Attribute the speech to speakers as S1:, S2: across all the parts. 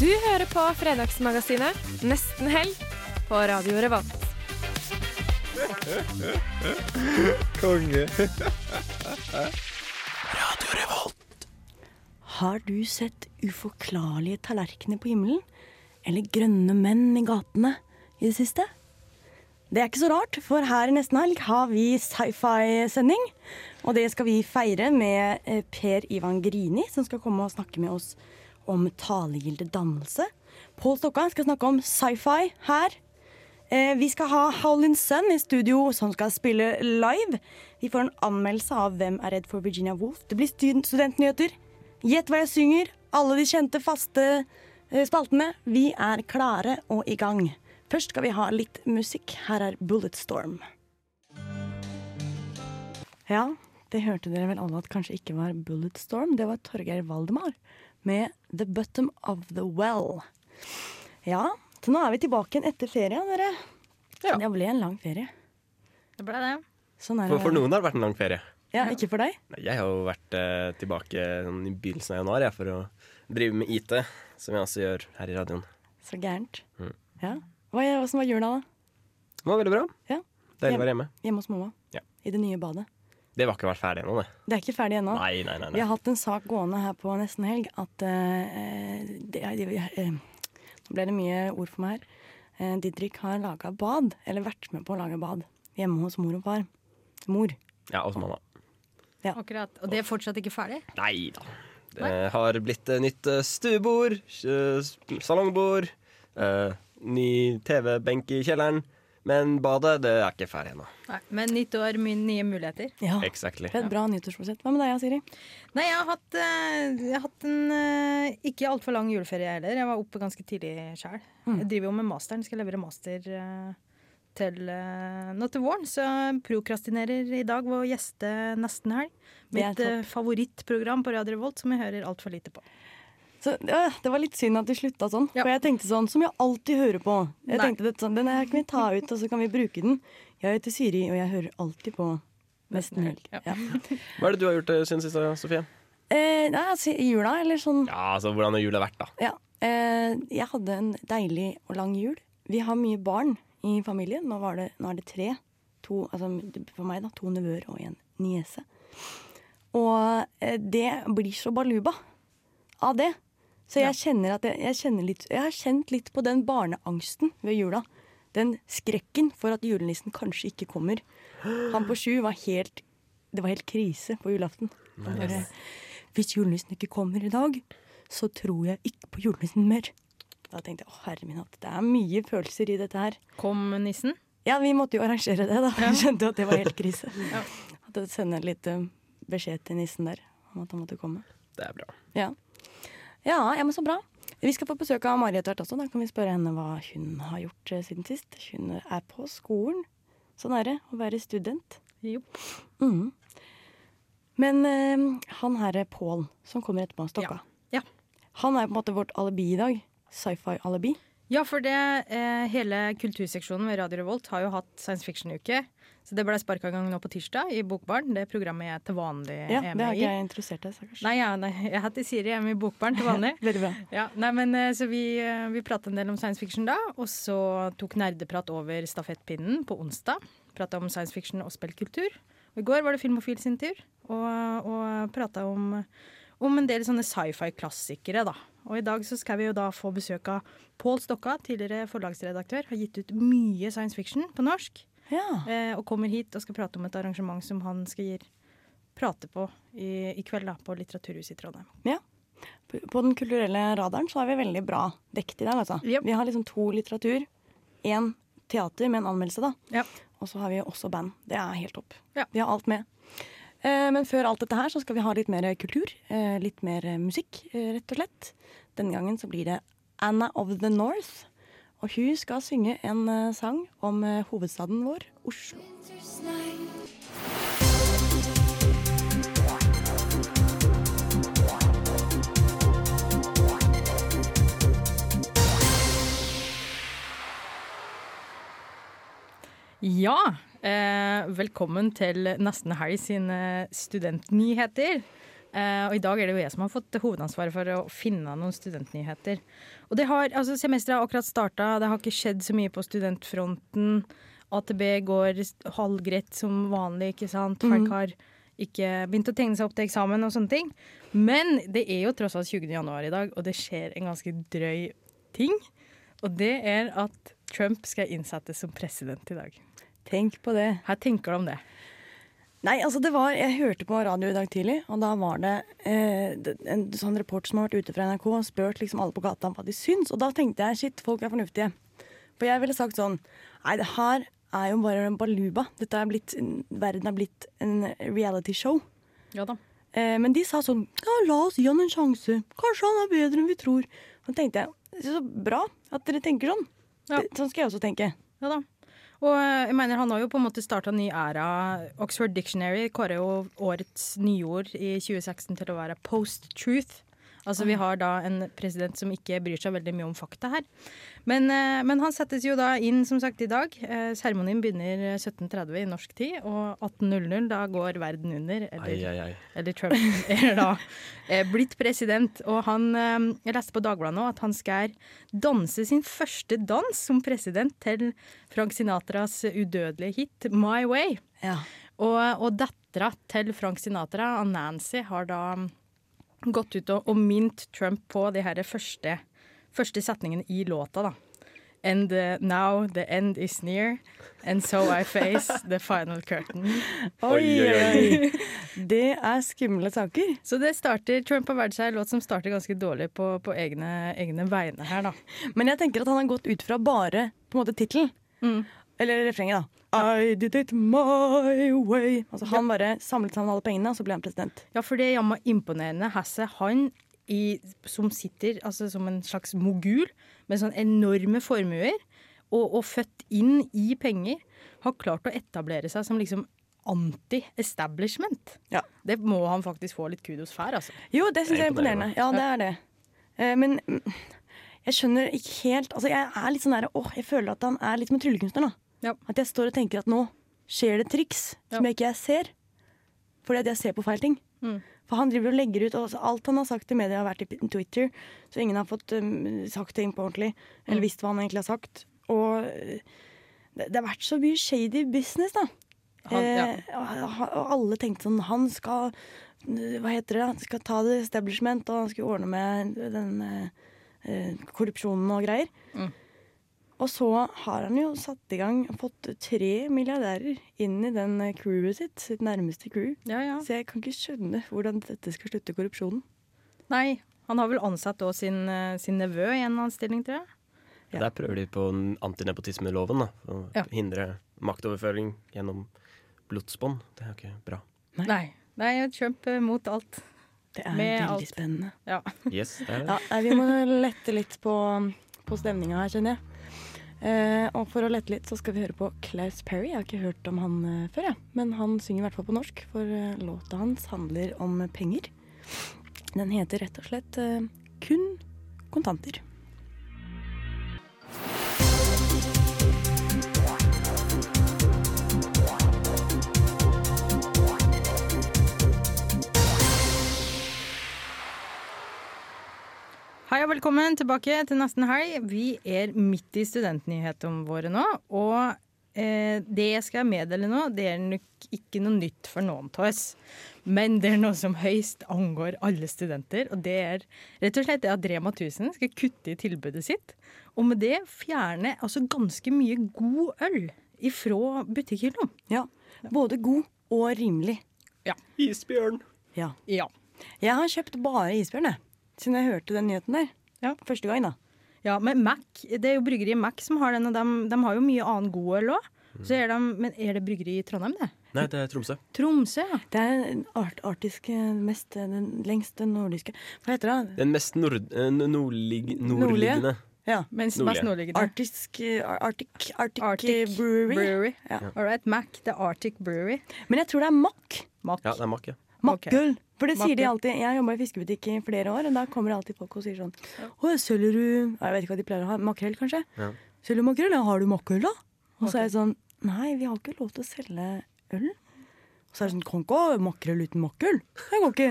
S1: Du hører på Fredagsmagasinet Nesten helg på Radio Revolt.
S2: Konge. Radio Revolt.
S3: Har du sett uforklarlige tallerkener på himmelen? Eller grønne menn i gatene i det siste? Det er ikke så rart, for her i Nesten Helg har vi sci-fi-sending. Og det skal vi feire med eh, Per Ivan Grini, som skal komme og snakke med oss om talegilde dannelse. Pål Stokka skal snakke om sci-fi her. Eh, Vi skal ha Howlin' Sun i studio, som skal spille live. Vi får en anmeldelse av Hvem er redd for Virginia Woolf. Det blir stud- studentnyheter. Gjett hva jeg synger. Alle de kjente, faste eh, spaltene. Vi er klare og i gang. Først skal vi ha litt musikk. Her er Bulletstorm. Ja, det hørte dere vel alle at kanskje ikke var Bulletstorm. Det var Torgeir Valdemar med The Bottom of the Well. Ja, så nå er vi tilbake igjen etter ferien, dere.
S4: Ja.
S3: Det ble en lang ferie.
S4: Det ble det.
S3: Sånn er
S5: For, for noen har det vært en lang ferie.
S3: Ja, ikke for deg?
S5: Nei, Jeg har jo vært eh, tilbake sånn, i begynnelsen av januar jeg, for å drive med IT, som jeg også gjør her i radioen.
S3: Så gærent.
S5: Mm.
S3: Ja. Hva, hvordan var jula, da?
S5: Det var veldig bra.
S3: Ja.
S5: Deilig å være hjemme.
S3: Hjemme hos mamma.
S5: Ja.
S3: I det nye badet.
S5: Det var ikke vært ferdig ennå, det.
S3: Det er ikke ferdig ennå.
S5: Nei, nei, nei.
S3: Vi har hatt en sak gående her på nesten helg at uh, det, det, eh, Nå ble det mye ord for meg her. Uh, Didrik har laga bad, eller vært med på å lage bad, hjemme hos mor og far. Mor.
S5: Ja, hos mamma.
S4: Akkurat. Og det er fortsatt ikke ferdig?
S5: Nei da. Det har blitt nytt stuebord, salongbord, eh, ny TV-benk i kjelleren. Men badet, det er ikke ferdig ennå.
S4: Men nytt år, mye nye muligheter.
S3: Ja.
S5: Exactly.
S3: Det er et bra nyttårsforsett. Hva med deg, Siri?
S4: Nei, jeg har hatt, eh, jeg har hatt en eh, ikke altfor lang juleferie heller. Jeg var oppe ganske tidlig sjøl. Jeg driver jo med masteren. Skal levere master eh, til nå til våren. Så prokrastinerer i dag ved å gjeste Nesten helg. Mitt favorittprogram på Radio Revolt som jeg hører altfor lite på.
S3: Så, ja, det var litt synd at de slutta sånn.
S4: Ja.
S3: For jeg tenkte sånn, som jeg alltid hører på. Jeg
S4: Nei.
S3: tenkte sånn, Den her kan vi ta ut, og så kan vi bruke den. Jeg heter Siri, og jeg hører alltid på Nesten Helg.
S4: Ja.
S3: Ja.
S5: Hva er det du har gjort eh, siden sist, Sofie?
S3: Eh, nei, altså, i jula, eller sånn
S5: Ja, altså, Hvordan har jula vært, da?
S3: Ja. Eh, jeg hadde en deilig og lang jul. Vi har mye barn i familien. Nå, var det, nå er det tre. To, altså, for meg, da. To nevøer og en niese. Og eh, det blir så baluba av det. Så jeg kjenner at jeg, jeg, kjenner litt, jeg har kjent litt på den barneangsten ved jula. Den skrekken for at julenissen kanskje ikke kommer. Han på sju var helt Det var helt krise på julaften. Bare, Hvis julenissen ikke kommer i dag, så tror jeg ikke på julenissen mer. Da tenkte jeg å herre min hatt, det er mye følelser i dette her.
S4: Kom nissen?
S3: Ja, vi måtte jo arrangere det, da. Vi skjønte at det var helt krise.
S4: Ja.
S3: At jeg sendte litt eh, beskjed til nissen der om at han måtte komme.
S5: Det er bra.
S3: Ja. Ja, ja, men så bra. Vi skal få besøk av Mari etter hvert også. Da kan vi spørre henne hva hun har gjort eh, siden sist. Hun er på skolen. Sånn er det å være student.
S4: Jo.
S3: Mm. Men eh, han herre Pål, som kommer etterpå, Stokka.
S4: Ja.
S3: Han er på en måte vårt alibi i dag. Sci-fi-alibi.
S4: Ja, for det, eh, hele kulturseksjonen ved Radio Revolt har jo hatt science fiction-uke. Så det ble sparka i gang nå på tirsdag i Bokbarn. Det programmet jeg til vanlig
S3: Ja,
S4: er
S3: det har
S4: med
S3: ikke jeg interessert deg, stakkars.
S4: Nei, ja, nei, jeg heter Siri, jeg er med i Bokbarn til vanlig.
S3: Veldig bra.
S4: Ja, nei, men eh, Så vi, eh, vi prata en del om science fiction da, og så tok Nerdeprat over stafettpinnen på onsdag. Prata om science fiction og spillkultur. Og I går var det Filmofil sin tur, og, og prata om, om en del sånne sci-fi-klassikere. da. Og I dag så skal vi jo da få besøk av Pål Stokka, tidligere forlagsredaktør. Har gitt ut mye science fiction på norsk.
S3: Ja.
S4: Eh, og kommer hit og skal prate om et arrangement som han skal gi, prate på i, i kveld da, på Litteraturhuset i Trondheim.
S3: På på den kulturelle radaren så har vi veldig bra dekket i dag. Altså.
S4: Yep.
S3: Vi har liksom to litteratur, én teater med en anmeldelse, da.
S4: Ja.
S3: Og så har vi også band. Det er helt topp.
S4: Ja.
S3: Vi har alt med. Eh, men før alt dette her så skal vi ha litt mer kultur. Eh, litt mer musikk, eh, rett og slett. Denne gangen så blir det Anna of the North. Og hun skal synge en eh, sang om eh, hovedstaden vår, Oslo.
S4: Ja, eh, velkommen til Nesten Helg sine studentnyheter. Eh, og I dag er det jo jeg som har fått hovedansvaret for å finne noen studentnyheter. Og det har, altså Semesteret har akkurat starta, det har ikke skjedd så mye på studentfronten. AtB går halvgreit som vanlig, ikke sant. Folk har ikke begynt å tegne seg opp til eksamen og sånne ting. Men det er jo tross alt 20. januar i dag, og det skjer en ganske drøy ting. Og det er at Trump skal innsettes som president i dag.
S3: Tenk på det.
S4: Her tenker du om det?
S3: Nei, altså det var, Jeg hørte på radio i dag tidlig, og da var det eh, en sånn reporter som har vært ute fra NRK og spurt liksom alle på gata om hva de syns. Og da tenkte jeg shit, folk er fornuftige. For jeg ville sagt sånn Nei, det her er jo bare en baluba. Dette er blitt, verden er blitt en realityshow.
S4: Ja da.
S3: Eh, men de sa sånn Ja, la oss gi han en sjanse. Kanskje han er bedre enn vi tror. Og da tenkte jeg så bra at dere tenker sånn.
S4: Ja.
S3: Det, sånn skal jeg også tenke.
S4: Ja da. Og eh, jeg mener, han har jo på en måte starta ny æra. Oxford Dictionary kårer jo årets nyord i 2016 til å være post-truth. Altså Vi har da en president som ikke bryr seg veldig mye om fakta her. Men, eh, men han settes jo da inn som sagt i dag. Eh, Seremonien begynner 17.30 i norsk tid, og 18.00 da går verden under. Eller,
S5: Ai, ai, ai.
S4: eller Trump er da eh, blitt president. Og han eh, Jeg leste på Dagbladet nå at han skal danse sin første dans som president til Frank Sinatras udødelige hit 'My Way'.
S3: Ja.
S4: Og, og dattera til Frank Sinatra, Nancy, har da gått ut og, og mint Trump på de her første, første setningene i låta, da. And uh, now the end is near, and so I face the final curtain.
S3: Oi,
S5: Oi, oi.
S3: Det er skumle saker.
S4: Så det starter, Trump har valgt seg en låt som starter ganske dårlig på, på egne, egne vegne her, da.
S3: Men jeg tenker at han har gått ut fra bare på en måte tittelen.
S4: Mm.
S3: Eller refrenget, da. I did it my way. Altså Han bare samlet sammen alle pengene, og så ble han president.
S4: Ja, for det er jammen imponerende. Hasse, han i, som sitter altså, som en slags mogul med sånne enorme formuer, og, og født inn i penger, har klart å etablere seg som liksom anti-establishment.
S3: Ja.
S4: Det må han faktisk få litt kudos for, altså.
S3: Jo, det syns jeg er imponerende. Ja, det er det. Eh, Men jeg skjønner ikke helt Altså, jeg er litt sånn der Åh, jeg føler at han er litt som en tryllekunstner, da.
S4: Ja.
S3: At jeg står og tenker at nå skjer det triks som jeg ikke ser. Fordi at jeg ser på feil ting.
S4: Mm.
S3: For han driver og legger ut og altså, Alt han har sagt i media, har vært i Twitter. Så ingen har fått um, sagt ting på ordentlig. Eller
S4: Mm.
S3: visst hva han egentlig har sagt. Og uh, det, det har vært så mye shady business, da.
S4: Han, ja.
S3: Eh, og, alle tenkte sånn Han skal uh, Hva heter det? Han skal ta det establishment, og han skulle ordne med den uh, uh, korrupsjonen og greier.
S4: Mm.
S3: Og så har han jo satt i gang fått tre milliardærer inn i den eh, crewet sitt, sitt nærmeste crew.
S4: ja, ja.
S3: Så jeg kan ikke skjønne hvordan dette skal slutte korrupsjonen.
S4: Nei, han har vel ansatt også sin, eh, sin nevø i en anstilling, tror jeg.
S3: Ja.
S5: Der prøver de på en antinepotismeloven, da. For å hindre maktoverføring gjennom blodsbånd. Det er jo ikke bra.
S3: Nei.
S4: Nei. Nei, Trump er mot alt.
S3: Det er
S4: Med
S3: veldig
S4: alt.
S3: spennende.
S4: Ja.
S5: Yes, det er det.
S3: Ja, vi må lette litt på, på stemninga her, kjenner jeg. Eh, og for å lette litt, så skal vi høre på Claus Perry. Jeg har ikke hørt om han eh, før, jeg. Men han synger i hvert fall på norsk, for eh, låta hans handler om penger. Den heter rett og slett Kun kontanter.
S4: Hei og velkommen tilbake til nesten helg. Vi er midt i studentnyhetene våre nå. Og eh, det jeg skal meddele nå, det er nok ikke noe nytt for noen av oss. Men det er noe som høyst angår alle studenter. Og det er rett og slett det at Rema 1000 skal kutte i tilbudet sitt. Og med det fjerne altså ganske mye god øl ifra butikkhylla.
S3: Ja. Både god og rimelig. Ja.
S5: Isbjørn!
S3: Ja.
S4: Ja.
S3: Jeg har kjøpt bare isbjørn, jeg. Siden jeg hørte den nyheten der.
S4: Ja.
S3: Første gang, da.
S4: Ja, men Mac, det er jo bryggeriet Mac som har den, og de, de har jo mye annen god øl òg. Så er de, men er det bryggeri i Trondheim, det?
S5: Nei, det er Tromsø.
S4: Tromsø, ja.
S3: Det er den art, artiske, mest, den lengste nordiske Hva heter det?
S5: Den mest nord, eh, nordlig, nordliggende.
S3: Ja.
S4: Mens
S5: Nordlige.
S4: mest nordliggende.
S3: Artisk, eh, Arctic, Arctic,
S4: Arctic
S3: Brewery.
S4: Brewery.
S3: Ja.
S4: All right, Mac, The Arctic Brewery.
S3: Men jeg tror det er Mack.
S4: Mack.
S5: Ja, det er Mack, ja.
S3: Makkøl. For det sier de alltid. Jeg har jobba i fiskebutikk i flere år, og da kommer det alltid folk og sier sånn Å, selger du Jeg vet ikke hva de pleier å ha. Makrell, kanskje?
S5: Ja.
S3: Selger du makrell? Ja, har du makrell, da? Og så er jeg sånn Nei, vi har ikke lov til å selge øl. Og så er det sånn Kan ikke ha makrell uten makrell. Det går ikke.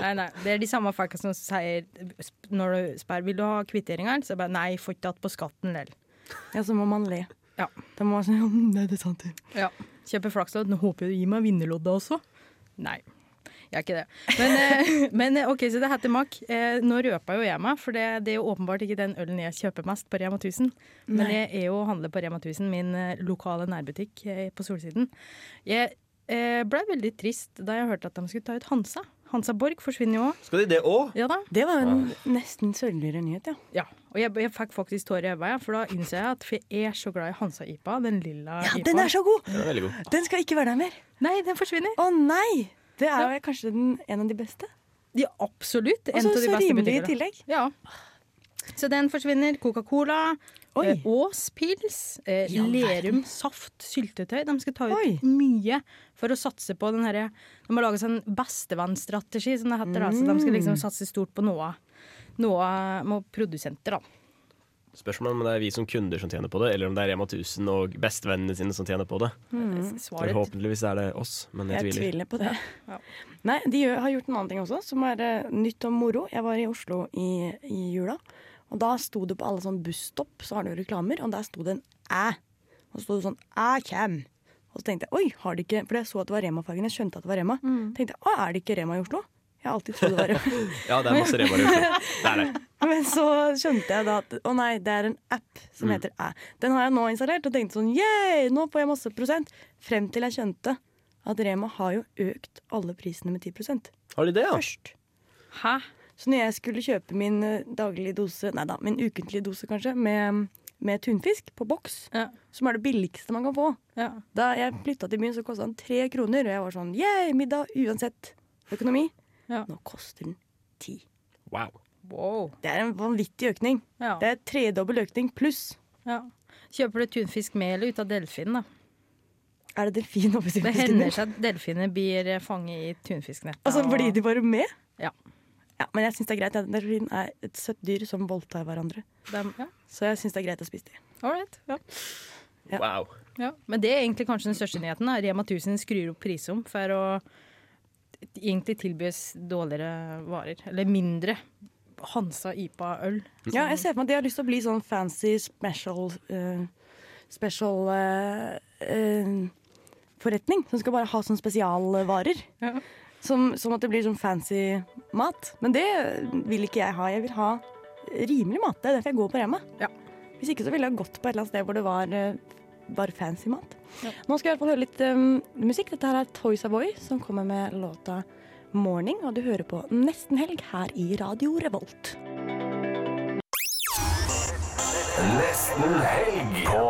S4: Nei, nei, Det er de samme folka som sier når du spør vil du ha kvitteringer, så er det bare nei, får ikke tatt på skatten lell.
S3: Ja, så må man le.
S4: Ja.
S3: Da må man si Ja, nei, det er sant. det.
S4: Ja. Kjøper flakslodd. Nå håper jeg du gir meg vinnerloddet også. Nei. Jeg er ikke det. Men, eh, men eh, OK, så det heter Mack. Eh, nå røpa jo jeg meg, for det, det er jo åpenbart ikke den ølen jeg kjøper mest på Rema 1000. Men
S3: Nei.
S4: jeg er jo og handler på Rema 1000, min lokale nærbutikk på Solsiden. Jeg eh, ble veldig trist da jeg hørte at de skulle ta ut Hansa. Hansa Borg forsvinner jo òg.
S5: Skal de det òg?
S4: Ja da.
S3: Det var en nesten sørgeligere nyhet, ja.
S4: Ja, og jeg, jeg fikk faktisk tårer i øynene, for da innser jeg at for jeg er så glad i Hansa-IPA, den lilla
S3: Ja,
S4: IPA.
S3: den er så god!
S5: Den er god.
S3: Den skal ikke være der mer.
S4: Nei, den forsvinner.
S3: Å nei! Det er jo kanskje den, en av de beste.
S4: Ja, absolutt.
S3: Og så rimelig i tillegg.
S4: Ja. Så den forsvinner. Coca-Cola, eh, Ås pils, eh,
S3: Ja,
S4: Lerum saft, syltetøy. De skal ta ut
S3: Oi.
S4: mye for å satse på den herre De har laga sånn bestevannstrategi, som det heter. da. Så de skal
S3: Mm.
S4: liksom satse stort på noe, noe med produsenter, da.
S5: Spørsmålet om det er vi som kunder som tjener på det, eller om det er Rema 1000 og bestvennene sine som tjener på det.
S4: Mm.
S5: Forhåpentligvis er det oss, men jeg,
S3: Jeg
S5: tviler.
S3: tviler på det.
S4: Ja.
S3: Nei, de har gjort en annen ting også, som er eh, nytt og moro. Jeg var i Oslo i, i jula, og da sto det på alle sånn busstopp, så har jo reklamer, og der sto det en æ. Og så sto det sånn æ kjem. Og så tenkte jeg oi, har de ikke For jeg så at det var Rema-fargen, jeg skjønte at det var Rema. Tenkte jeg, å, er det ikke Rema i Oslo? Jeg har alltid trodd det var.
S5: Ja, det er masse Rema i Oslo.
S3: Men så skjønte jeg da at å nei, det er en app som heter Æ. Den har jeg nå installert og tenkte sånn yeah, nå får jeg masse prosent. Frem til jeg skjønte at Rema har jo økt alle prisene med 10%
S5: Har de det, ja?
S3: først.
S4: Hæ?
S3: Så når jeg skulle kjøpe min eh, daglige dose, nei da, min ukentlige dose kanskje, med, med tunfisk på boks,
S4: Ja.
S3: som er det billigste man kan få
S4: ja.
S3: Da jeg flytta til byen, så kosta den tre kroner, og jeg var sånn yeah, middag uansett økonomi.
S4: Ja.
S3: Nå koster den ti.
S5: Wow.
S4: Wow.
S3: Det er en vanvittig økning.
S4: Ja.
S3: Det er tredobbel økning pluss.
S4: ja. Kjøper du tunfisk med eller ut av delfin, da?
S3: Er det delfin oppi
S4: Det hender seg at delfiner blir fanget i tunfisknettet.
S3: Altså,
S4: og-
S3: blir de bare med?
S4: Ja.
S3: Ja, Men jeg syns det er greit. Delfin er et søtt dyr som voldtar hverandre.
S4: dem- ja.
S3: Så jeg syns det er greit å spise de.
S4: Alright. Ja.
S3: Ja.
S5: wow.
S4: Ja. Men det er egentlig kanskje den største nyheten. Da. Rema 1000 skrur opp prisom for å egentlig tilbys dårligere varer. Eller mindre Hansa IPA-øl.
S3: Ja, jeg ser for meg at de har lyst til å bli sånn fancy special uh, Special uh, uh, forretning. Som skal bare ha sånn spesialvarer.
S4: Ja.
S3: Som, som at det blir sånn fancy mat. Men det vil ikke jeg ha. Jeg vil ha rimelig mat. Det er derfor jeg går på Rema.
S4: Ja.
S3: Hvis ikke så ville jeg gått på et eller annet sted hvor det var bare fancy mat.
S4: Ja.
S3: Nå skal jeg i hvert fall høre litt um, musikk. Dette her er Toys Avoy som kommer med låta 'Morning'. Og du hører på Nesten helg her i Radio Revolt.
S6: Nesten helg på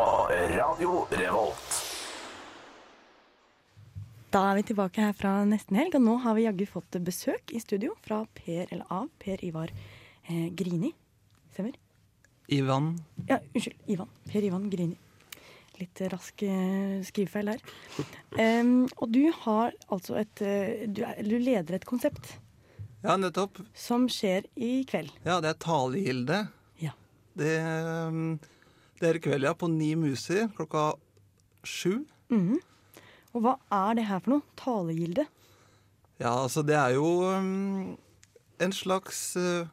S6: Radio Revolt.
S3: Da er vi tilbake her fra Nesten helg, og nå har vi jaggu fått besøk i studio fra Per, eller av Per Ivar eh, Grini. Stemmer?
S7: Ivan.
S3: Ja, unnskyld. Ivan. Per Ivan Grini. Litt rask eh, skrivefeil her. Um, og du har altså et eh, du, er, du leder et konsept
S7: Ja, nettopp.
S3: som skjer i kveld.
S7: Ja, det er Talegilde.
S3: Ja.
S7: Det, det er i kveld, ja. På Ni muser klokka sju.
S3: Mhm. Og hva er det her for noe? Talegilde?
S7: Ja, altså det er jo um, en slags uh,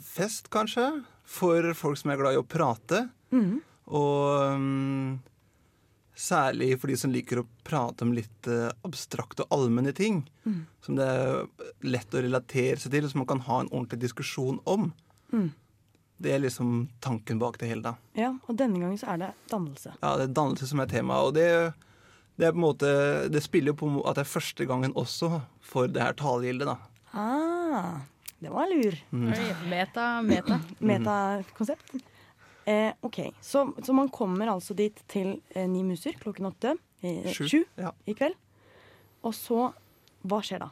S7: fest, kanskje, for folk som er glad i å prate.
S3: Mhm.
S7: Og um, særlig for de som liker å prate om litt uh, abstrakte og allmenne ting.
S3: Mm.
S7: Som det er lett å relatere seg til, som man kan ha en ordentlig diskusjon om.
S3: Mm.
S7: Det er liksom tanken bak det hele. da.
S3: Ja, og denne gangen så er det dannelse.
S7: Ja, det er dannelse som er tema. Og det, det er på en måte Det spiller jo på at det er første gangen også for det her talegildet, da.
S3: Ah, det var lur.
S4: Oi, Meta, meta.
S3: Eh, ok, så, så man kommer altså dit til eh, Ni muser klokken åtte. eh,
S7: Sju,
S3: sju
S7: ja.
S3: i kveld. Og så Hva skjer da?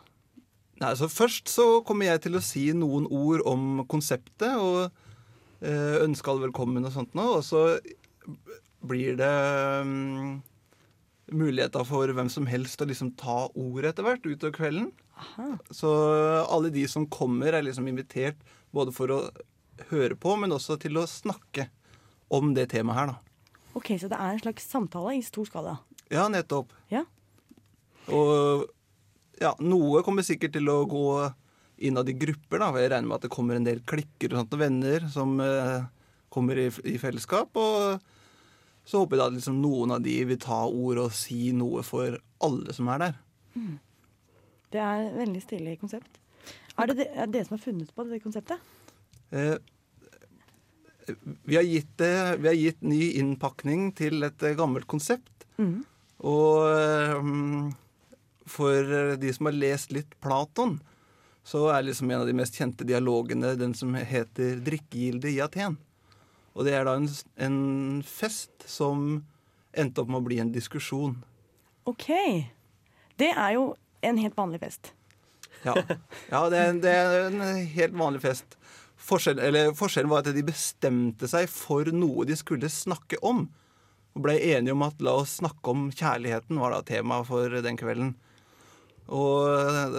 S7: Nei, så Først så kommer jeg til å si noen ord om konseptet og eh, ønske alle velkommen og sånt nå. Og så blir det um, muligheter for hvem som helst å liksom ta ordet etter hvert utover kvelden. Så alle de som kommer, er liksom invitert både for å høre på, men også til å snakke om det temaet her, da.
S3: Ok, Så det er en slags samtale i stor skala.
S7: Ja, nettopp.
S3: Ja.
S7: Og ja, noe kommer sikkert til å gå innad i grupper, da. Jeg regner med at det kommer en del klikker og sånt, og venner som eh, kommer i, i fellesskap. Og så håper jeg da at liksom noen av de vil ta ordet og si noe for alle som er der.
S3: Det er et veldig stilig konsept. Er det dere som har funnet på det konseptet?
S7: Eh, vi, har gitt det, vi har gitt ny innpakning til et eh, gammelt konsept.
S3: Mm.
S7: Og eh, for de som har lest litt Platon, så er liksom en av de mest kjente dialogene den som heter 'Drikkegilde i Aten'. Og det er da en, en fest som endte opp med å bli en diskusjon.
S3: OK. Det er jo en helt vanlig fest.
S7: Ja, ja det, er, det er en helt vanlig fest. Forskjell, eller, forskjellen var at de bestemte seg for noe de skulle snakke om. Og ble enige om at la oss snakke om kjærligheten, var da temaet for den kvelden. Og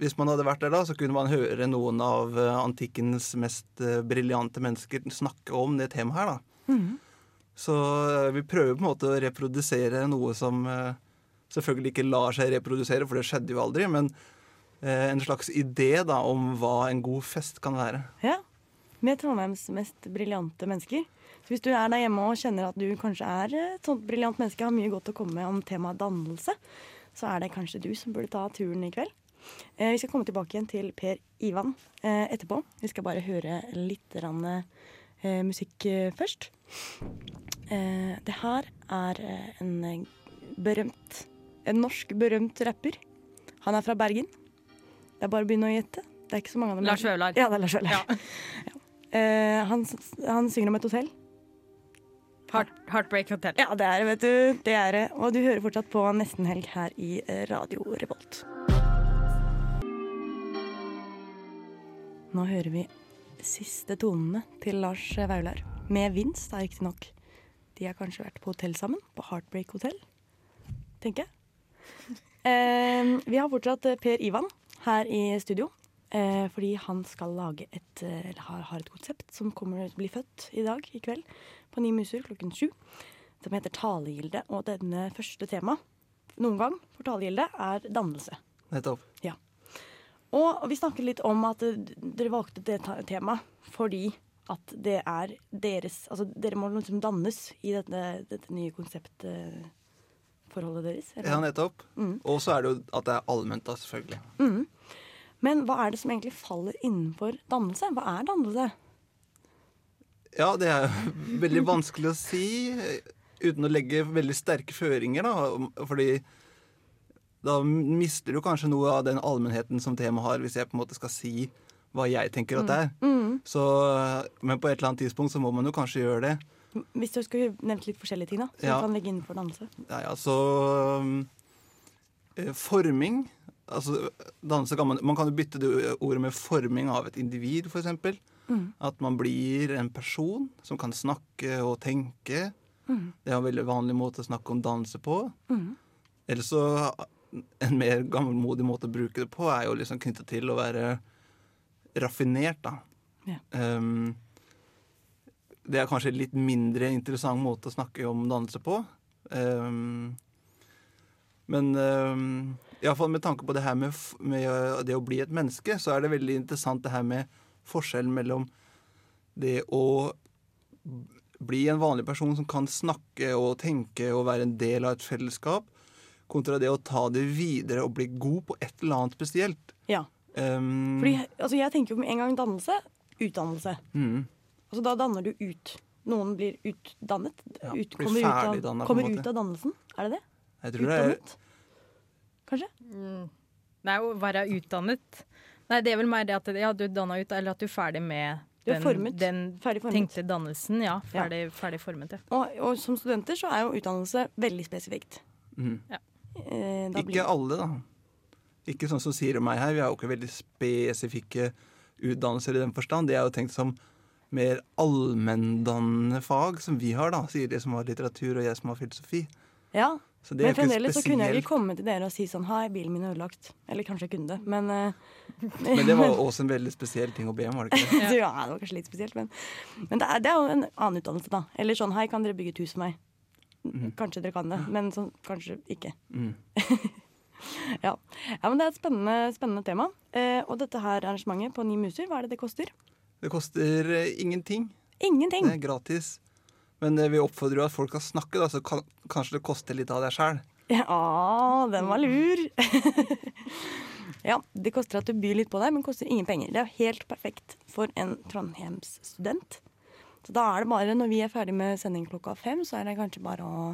S7: hvis man hadde vært der da, så kunne man høre noen av antikkens mest briljante mennesker snakke om det temaet her, da. Så eh, vi prøver på en måte å reprodusere noe som eh, selvfølgelig ikke lar seg reprodusere, for det skjedde jo aldri, men en slags idé da om hva en god fest kan være.
S3: Ja. Med Trondheims mest briljante mennesker. Så hvis du er der hjemme og kjenner at du kanskje er et sånt briljant menneske, har mye godt å komme med om temaet dannelse, så er det kanskje du som burde ta turen i kveld. Eh, vi skal komme tilbake igjen til Per Ivan eh, etterpå. Vi skal bare høre litt rann, eh, musikk eh, først. Eh, det her er eh, en eh, berømt En norsk berømt rapper. Han er fra Bergen. Det er bare å begynne å gjette. Det er ikke så mange av dem.
S4: Lars Vaular.
S3: Ja, det er Lars Vaular. Ja. Uh, han, han synger om et hotell.
S4: Heart, Heartbreak Hotel.
S3: Ja, det er det, vet du. Det er det. Og du hører fortsatt på Nesten Helg her i Radio Revolt. Nå hører vi siste tonene til Lars Vaular. Med vinst, da riktignok. De har kanskje vært på hotell sammen, på Heartbreak Hotel, tenker jeg. Eh, vi har fortsatt eh, Per Ivan her i studio. Eh, fordi han skal lage et, eh, eller har, har et konsept som kommer til å bli født i dag, i kveld, på Ni muser klokken sju. Som heter Talegilde. Og denne første tema noen gang for Talegilde er dannelse.
S7: Nettopp.
S3: Ja. Og vi snakket litt om at eh, dere valgte det temaet fordi at det er deres Altså dere må liksom dannes i dette, dette nye konseptforholdet deres. eller?
S7: Ja, nettopp.
S3: Mm.
S7: Og så er det jo at det er allment, da, selvfølgelig.
S3: Mm. Men hva er det som egentlig faller innenfor dannelse? Hva er dannelse?
S7: Ja, det er veldig vanskelig å si uten å legge veldig sterke føringer, da. Fordi da mister du kanskje noe av den allmennheten som temaet har, hvis jeg på en måte skal si hva jeg tenker at det er.
S3: Mm.
S7: Så, men på et eller annet tidspunkt så må man jo kanskje gjøre det.
S3: Hvis du skulle nevnt litt forskjellige ting, da, som
S7: Ja.
S3: du kan legge innenfor dannelse.
S7: Ja, ja, så um, eh, Forming. Altså, danse kan man, man kan jo bytte det ordet med forming av et individ, f.eks.
S3: Mm.
S7: At man blir en person som kan snakke og tenke.
S3: Mm.
S7: Det er en veldig vanlig måte å snakke om danse på.
S3: Mm.
S7: Eller så En mer gammelmodig måte å bruke det på er jo liksom knyttet til å være raffinert, da.
S3: Ja.
S7: Um, det er kanskje en litt mindre interessant måte å snakke om dannelse på. Um, men um, iallfall med tanke på det her med, med uh, det å bli et menneske, så er det veldig interessant det her med forskjellen mellom det å bli en vanlig person som kan snakke og tenke og være en del av et fellesskap, kontra det å ta det videre og bli god på et eller annet spesielt.
S3: Ja.
S7: Um,
S3: Fordi altså, jeg tenker jo med en gang dannelse, utdannelse.
S7: mm,
S3: Altså da danner du ut. Noen blir utdannet.
S7: Ja,
S3: ut,
S7: blir
S3: kommer ut, av, kommer ut av dannelsen. Er det det?
S7: jeg tror det er
S3: Utdannet? Kanskje?
S4: Mm. Nei, å være utdannet Nei, det er vel mer det at ja, du er danna ut, eller at du er ferdig med
S3: Du er
S4: den,
S3: formet.
S4: den
S3: Ferdig formet.
S4: tenkte dannelsen. Ja, ferdig, ferdig formet. Ja.
S3: Og, og som studenter så er jo utdannelse veldig spesifikt.
S7: Mm.
S3: Eh, blir...
S7: Ikke alle, da. Ikke sånn som sier meg her. Vi har jo ikke veldig spesifikke utdannelser i den forstand. Det er jo tenkt som mer allmenndannende fag, som vi har, da. sier de som har litteratur, og jeg som har filosofi.
S3: Ja,
S7: Så det
S3: men fremdeles så kunne jeg vel komme til dere og si sånn Hei, bilen min er ødelagt. Eller kanskje jeg kunne det, men eh,
S7: Men det var også en veldig spesiell ting å be om, var det ikke det?
S3: ja. det var kanskje litt spesielt, men, men det, er, det er jo en annen utdannelse, da. Eller sånn Hei, kan dere bygge et hus for meg?
S7: Mm.
S3: Kanskje dere kan det, men sånn, kanskje ikke.
S7: Mm.
S3: Ja. ja, men det er et spennende, spennende tema. Eh, og dette her arrangementet på Ni muser, hva er det det koster?
S7: Det koster eh, ingenting.
S3: Ingenting.
S7: Det er gratis. Men eh, vi oppfordrer jo at folk skal snakke, da, så kan, kanskje det koster litt av deg sjæl.
S3: Ja, den var lur. ja, det koster at du byr litt på deg, men koster ingen penger. Det er helt perfekt for en Trondheimsstudent. Så da er det bare, når vi er ferdig med sending klokka fem, så er det kanskje bare å,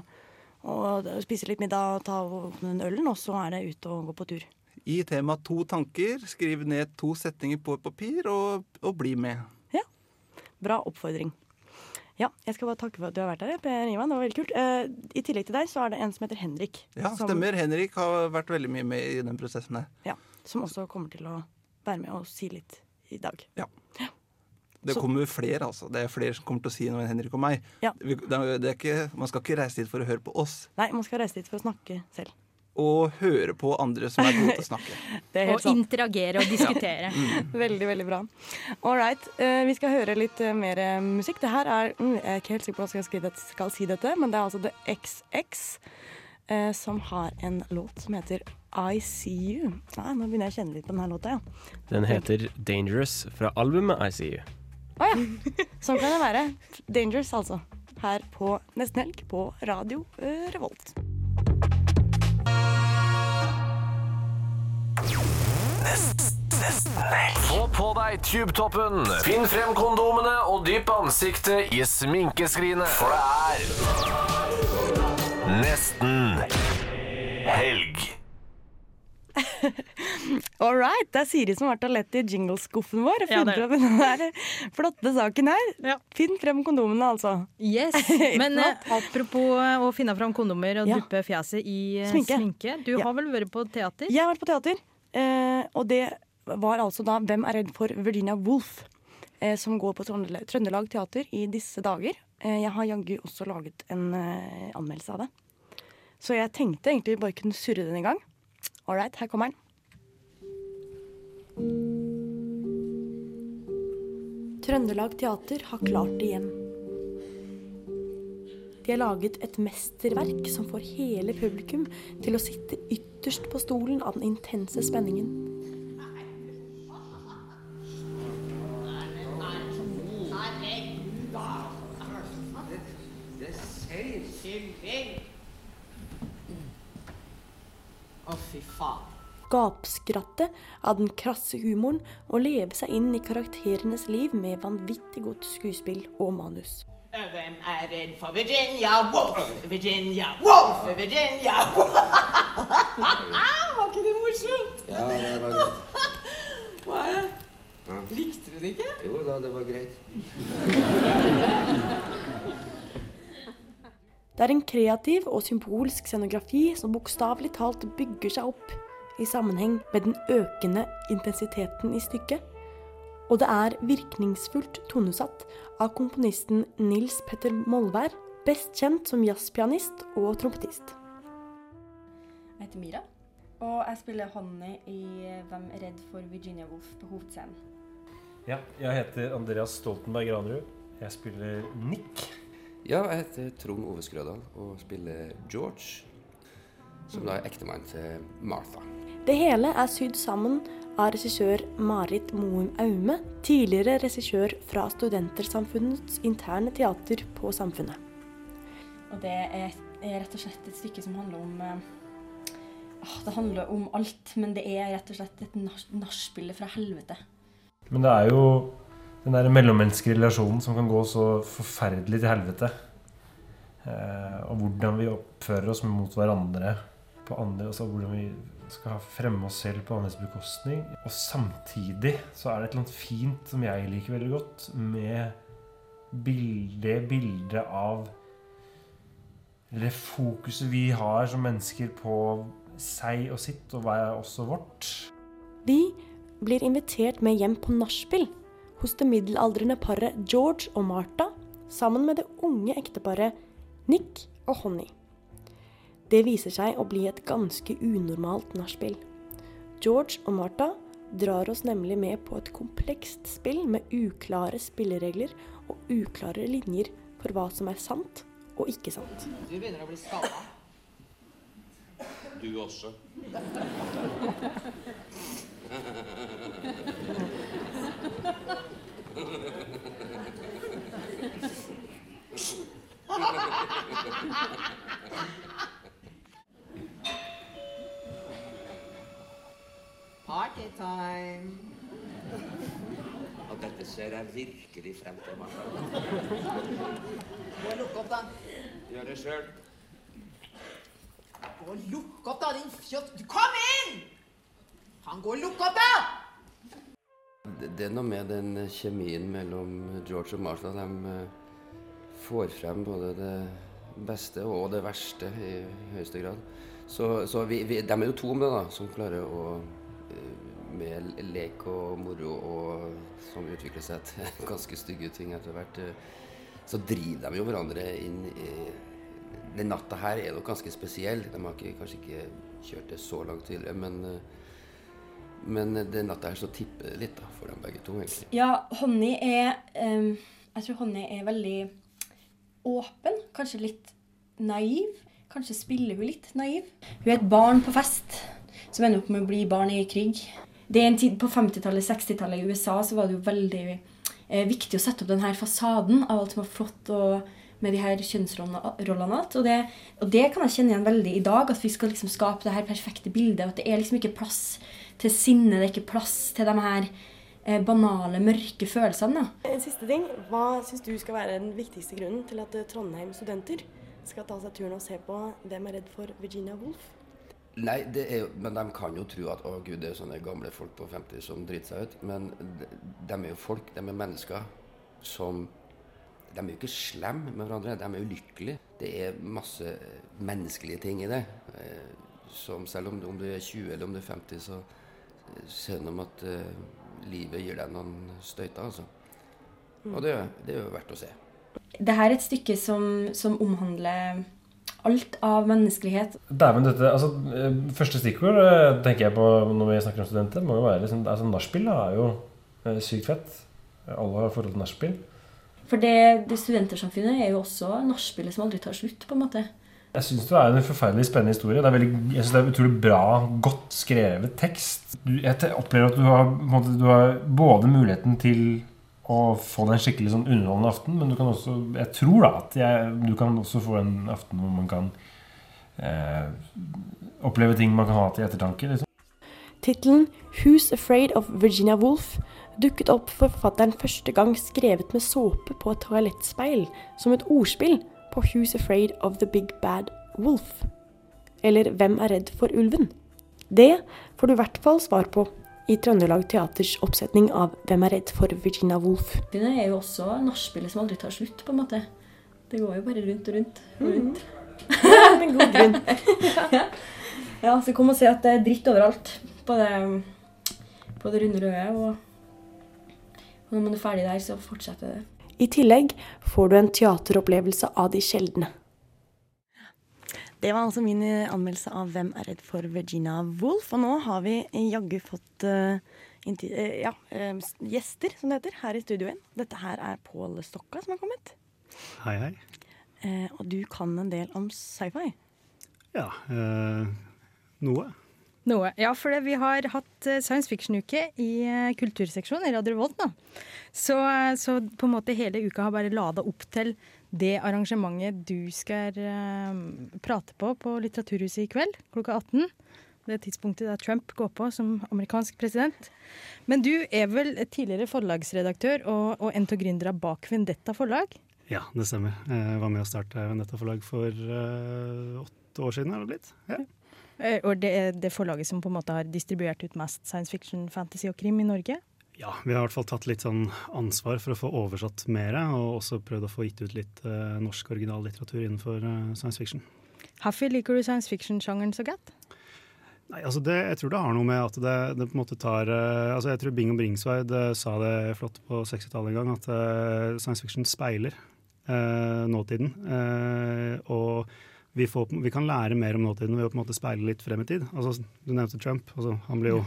S3: å spise litt middag, ta og åpne den ølen, og så er det ut og gå på tur.
S7: I temaet to tanker, skriv ned to setninger på papir, og, og bli med. Ja.
S3: Bra oppfordring. Ja, jeg skal bare takke for at du har vært her, Per Ivan. Det var veldig kult. Eh, I tillegg til deg så er det en som heter Henrik.
S7: Ja,
S3: som,
S7: stemmer. Henrik har vært veldig mye med i den prosessen her.
S3: Ja, som også kommer til å være med og si litt i dag.
S7: Ja, Det
S3: Så-
S7: kommer flere, altså. Det er flere som kommer til å si noe enn Henrik og meg.
S3: Ja.
S7: Det er, det ikke, man skal ikke reise dit for å høre på oss,
S3: Nei, man skal reise dit for å snakke selv.
S7: Og høre på andre som er gode til å snakke.
S3: Det er
S4: Og
S3: sant.
S4: interagere og diskutere.
S3: Veldig, veldig bra. All right. eh, vi skal høre litt eh, mer eh, musikk. Det her er mm, Jeg er ikke helt sikker på hvordan jeg skal, det- skal si dette, men det er altså The XX eh, som har en låt som heter I See You. Nei, nå begynner jeg å kjenne litt på denne låta, ja.
S5: Den heter Dangerous fra albumet I See You.
S3: Å ja. Sånn kan det være. Dangerous, altså. Her på Nesten Helg på Radio Revolt.
S6: Få på deg tubetoppen, finn frem kondomene og dypp ansiktet i sminkeskrinet. For det er nesten helg.
S3: All right. Det er Siri som har lett i jingleskuffen vår. og
S4: Ja, det
S3: funnet
S4: er
S3: Den der flotte saken her. Finn frem kondomene, altså.
S4: Yes. Men eh, apropos eh, å finne fram kondomer og
S3: Ja.
S4: duppe fjeset i eh,
S3: Sminke.
S4: sminke. Du
S3: Ja.
S4: har vel vært på teater?
S3: Jeg har vært på teater, og det var altså da 'Hvem er redd for Virginia Woolf', eh, som går på Trøndelag Teater i disse dager. Eh, jeg har jaggu også laget en eh, anmeldelse av det. Så jeg tenkte egentlig bare kunne surre den i gang. All right, her kommer den. Trøndelag Teater har klart det igjen. De har laget et mesterverk som får hele publikum til å sitte ytterst på stolen av den intense spenningen.
S8: Å.
S3: Gapskratte av den krasse humoren og leve seg inn i karakterenes liv med vanvittig godt skuespill og manus.
S8: Hvem er redd for Virginia Woolf? Virginia Woolf! Virginia Woolf! Var ikke det morsomt?
S9: Ja, det var greit.
S8: Hva er det? Likte du det ikke?
S9: Jo da, det var greit.
S3: Det er en kreativ og symbolsk scenografi som bokstavelig talt bygger seg opp i sammenheng med den økende intensiteten i stykket. Og det er virkningsfullt tonesatt av komponisten Nils Petter Molvær, best kjent som jazzpianist og trompetist.
S10: Jeg heter Mira, og jeg spiller Honny i Hvem er redd for Virginia Woolf på hovedscenen.
S11: Ja, jeg heter Andreas Stoltenberg Granerud. Jeg spiller Nick.
S9: Ja, jeg heter Trond Ove Skrødal og spiller George, som da er ektemannen til Martha.
S3: Det hele er sydd sammen av regissør Marit Moum Aume, tidligere regissør fra Studentersamfunnets interne teater på Samfunnet.
S10: Og det er, er rett og slett et stykke som handler om eh, ah, Det handler om alt, men det er rett og slett et nach- nachspiel fra helvete.
S11: Men det er jo den der mellommenneskelige relasjonen som kan gå så forferdelig til helvete. Eh, og hvordan vi oppfører oss mot hverandre på andre, altså hvordan vi skal fremme oss selv på andres bekostning. Og samtidig så er det et eller annet fint som jeg liker veldig godt, med bilde, det bildet av det fokuset vi har som mennesker på seg og sitt, og hva er også vårt.
S3: De blir invitert med hjem på nachspiel hos det middelaldrende paret George og Martha sammen med det unge ekteparet Nick og Honey. Det viser seg å bli et ganske unormalt nachspiel. George og Martha drar oss nemlig med på et komplekst spill med uklare spilleregler og uklare linjer for hva som er sant og ikke sant.
S8: Du begynner å bli skada.
S9: Du også.
S8: Partytime.
S9: Og dette ser jeg virkelig frem til, Martha.
S8: Gå og lukk opp, da.
S9: Gjør det sjøl.
S8: Gå og lukk opp, da, din fjott. Du Kom inn! Han går og lukk opp, da!
S9: Det, er noe med den kjemien mellom George og Martha. De eh, får frem både det beste og det verste i høyeste grad. Så, så vi, vi, de er jo to om det, da, som klarer å med lek og moro og som utvikler seg til ganske stygge ting etter hvert, eh, så driver de jo hverandre inn i Den natta her er nok ganske spesiell. De har ikke, kanskje ikke kjørt det så langt tidligere, men eh, men den natta her så tipper det litt da, for dem begge to, egentlig.
S10: Ja, Honny er um, Jeg tror Honny er veldig åpen. Kanskje litt naiv. Kanskje spiller hun litt naiv. Hun er et barn på fest som ender opp med å bli barn i krig. Det er en tid På 50-tallet, 60-tallet i USA så var det jo veldig eh, viktig å sette opp denne fasaden av alt som var flott og med de her kjønnsrollene. Og det, og det kan jeg kjenne igjen veldig i dag. At vi skal liksom skape det her perfekte bildet. og At det er liksom ikke plass til sinne, det er ikke plass til de her eh, banale, mørke følelsene. da.
S3: En siste ting. Hva syns du skal være den viktigste grunnen til at eh, Trondheim studenter skal ta seg turen og se på Hvem er redd for Virginia Woolf?
S9: Nei, er men de kan jo tro at å gud, det er sånne gamle folk på 50 som driter seg ut. Men de, de er jo folk, de er mennesker som De er jo ikke slemme med hverandre, de er jo lykkelige. Det er masse menneskelige ting i det. Eh, som selv om, om du er 20 eller om du er 50, så ser du om at uh, livet gir deg noen støyter, altså. Og det, det er jo verdt å se.
S10: Det her er et stykke som, som omhandler alt av menneskelighet.
S11: Dæven, dette altså, eh, Første stikkord eh, tenker jeg på når vi snakker om studenter, må jo være liksom, altså, Nachspiel er jo eh, sykt fett. Alle har forhold til nachspiel.
S10: For det, det studentersamfunnet er jo også nachspielet som aldri tar slutt, på en måte.
S11: Jeg syns det er en forferdelig spennende historie. Det er veldig, jeg synes det er utrolig bra, godt skrevet tekst. Du, jeg opplever at du har, måte, du har både muligheten til å få deg en skikkelig sånn underholdende aften, men du kan også Jeg tror da at jeg, du kan også få en aften hvor man kan eh, oppleve ting man kan ha til ettertanke. Liksom.
S3: Tittelen 'Who's Afraid of Virginia Woolf' dukket opp for forfatteren første gang skrevet med såpe på et toalettspeil, som et ordspill på 'Who's Afraid of the Big Bad Wolf'. Eller 'Hvem er redd for ulven'? Det får du i hvert fall svar på i Trøndelag Teaters oppsetning av 'Hvem er redd for Virginia Woolf'.
S10: Det er jo også nachspielet som aldri tar slutt, på en måte. Det går jo bare rundt og rundt. Og rundt.
S3: Med god grunn.
S10: ja, så kom og se at det er dritt overalt. På det, på det runde røde. Og, og når man er ferdig der, så fortsetter det.
S3: I tillegg får du en teateropplevelse av de sjeldne. Det var altså min eh, anmeldelse av 'Hvem er redd for Virginia Woolf'. Og nå har vi jaggu fått uh, eh, ja, uh, gjester, som det heter, her i studio igjen. Dette her er Pål Stokka som har kommet.
S12: Hei, hei.
S3: Eh, og du kan en del om sci-fi.
S12: Ja, eh, noe.
S4: Noe. Ja, for det, vi har hatt science fiction-uke i kulturseksjonen i Radio Revolt nå. Så, så på en måte hele uka har bare lada opp til det arrangementet du skal eh, prate på på Litteraturhuset i kveld klokka 18. Det tidspunktet der Trump går på som amerikansk president. Men du er vel tidligere forlagsredaktør og, og en av gründerne bak Vendetta forlag?
S12: Ja, det stemmer. Jeg var med å starte Vendetta forlag for uh, åtte år siden, er det blitt? Ja.
S4: Eh, Og det er det forlaget som på en måte har distribuert ut mest science fiction, fantasy og krim i Norge?
S12: Ja, vi har i hvert fall tatt litt sånn ansvar for å få oversatt mer, og også prøvd å få gitt ut litt uh, norsk originallitteratur innenfor uh, science fiction.
S4: Hvorfor liker du science fiction-sjangeren så godt?
S12: Nei, altså det, Jeg tror det har noe med at det, det på en måte tar uh, altså Jeg tror Bing og Bringsveid sa det flott på 60-tallet en gang, at science fiction speiler nåtiden. Og vi, får, vi kan lære mer om nåtiden ved å på en måte speile litt frem i tid. Altså, Du nevnte Trump. Altså, han blir jo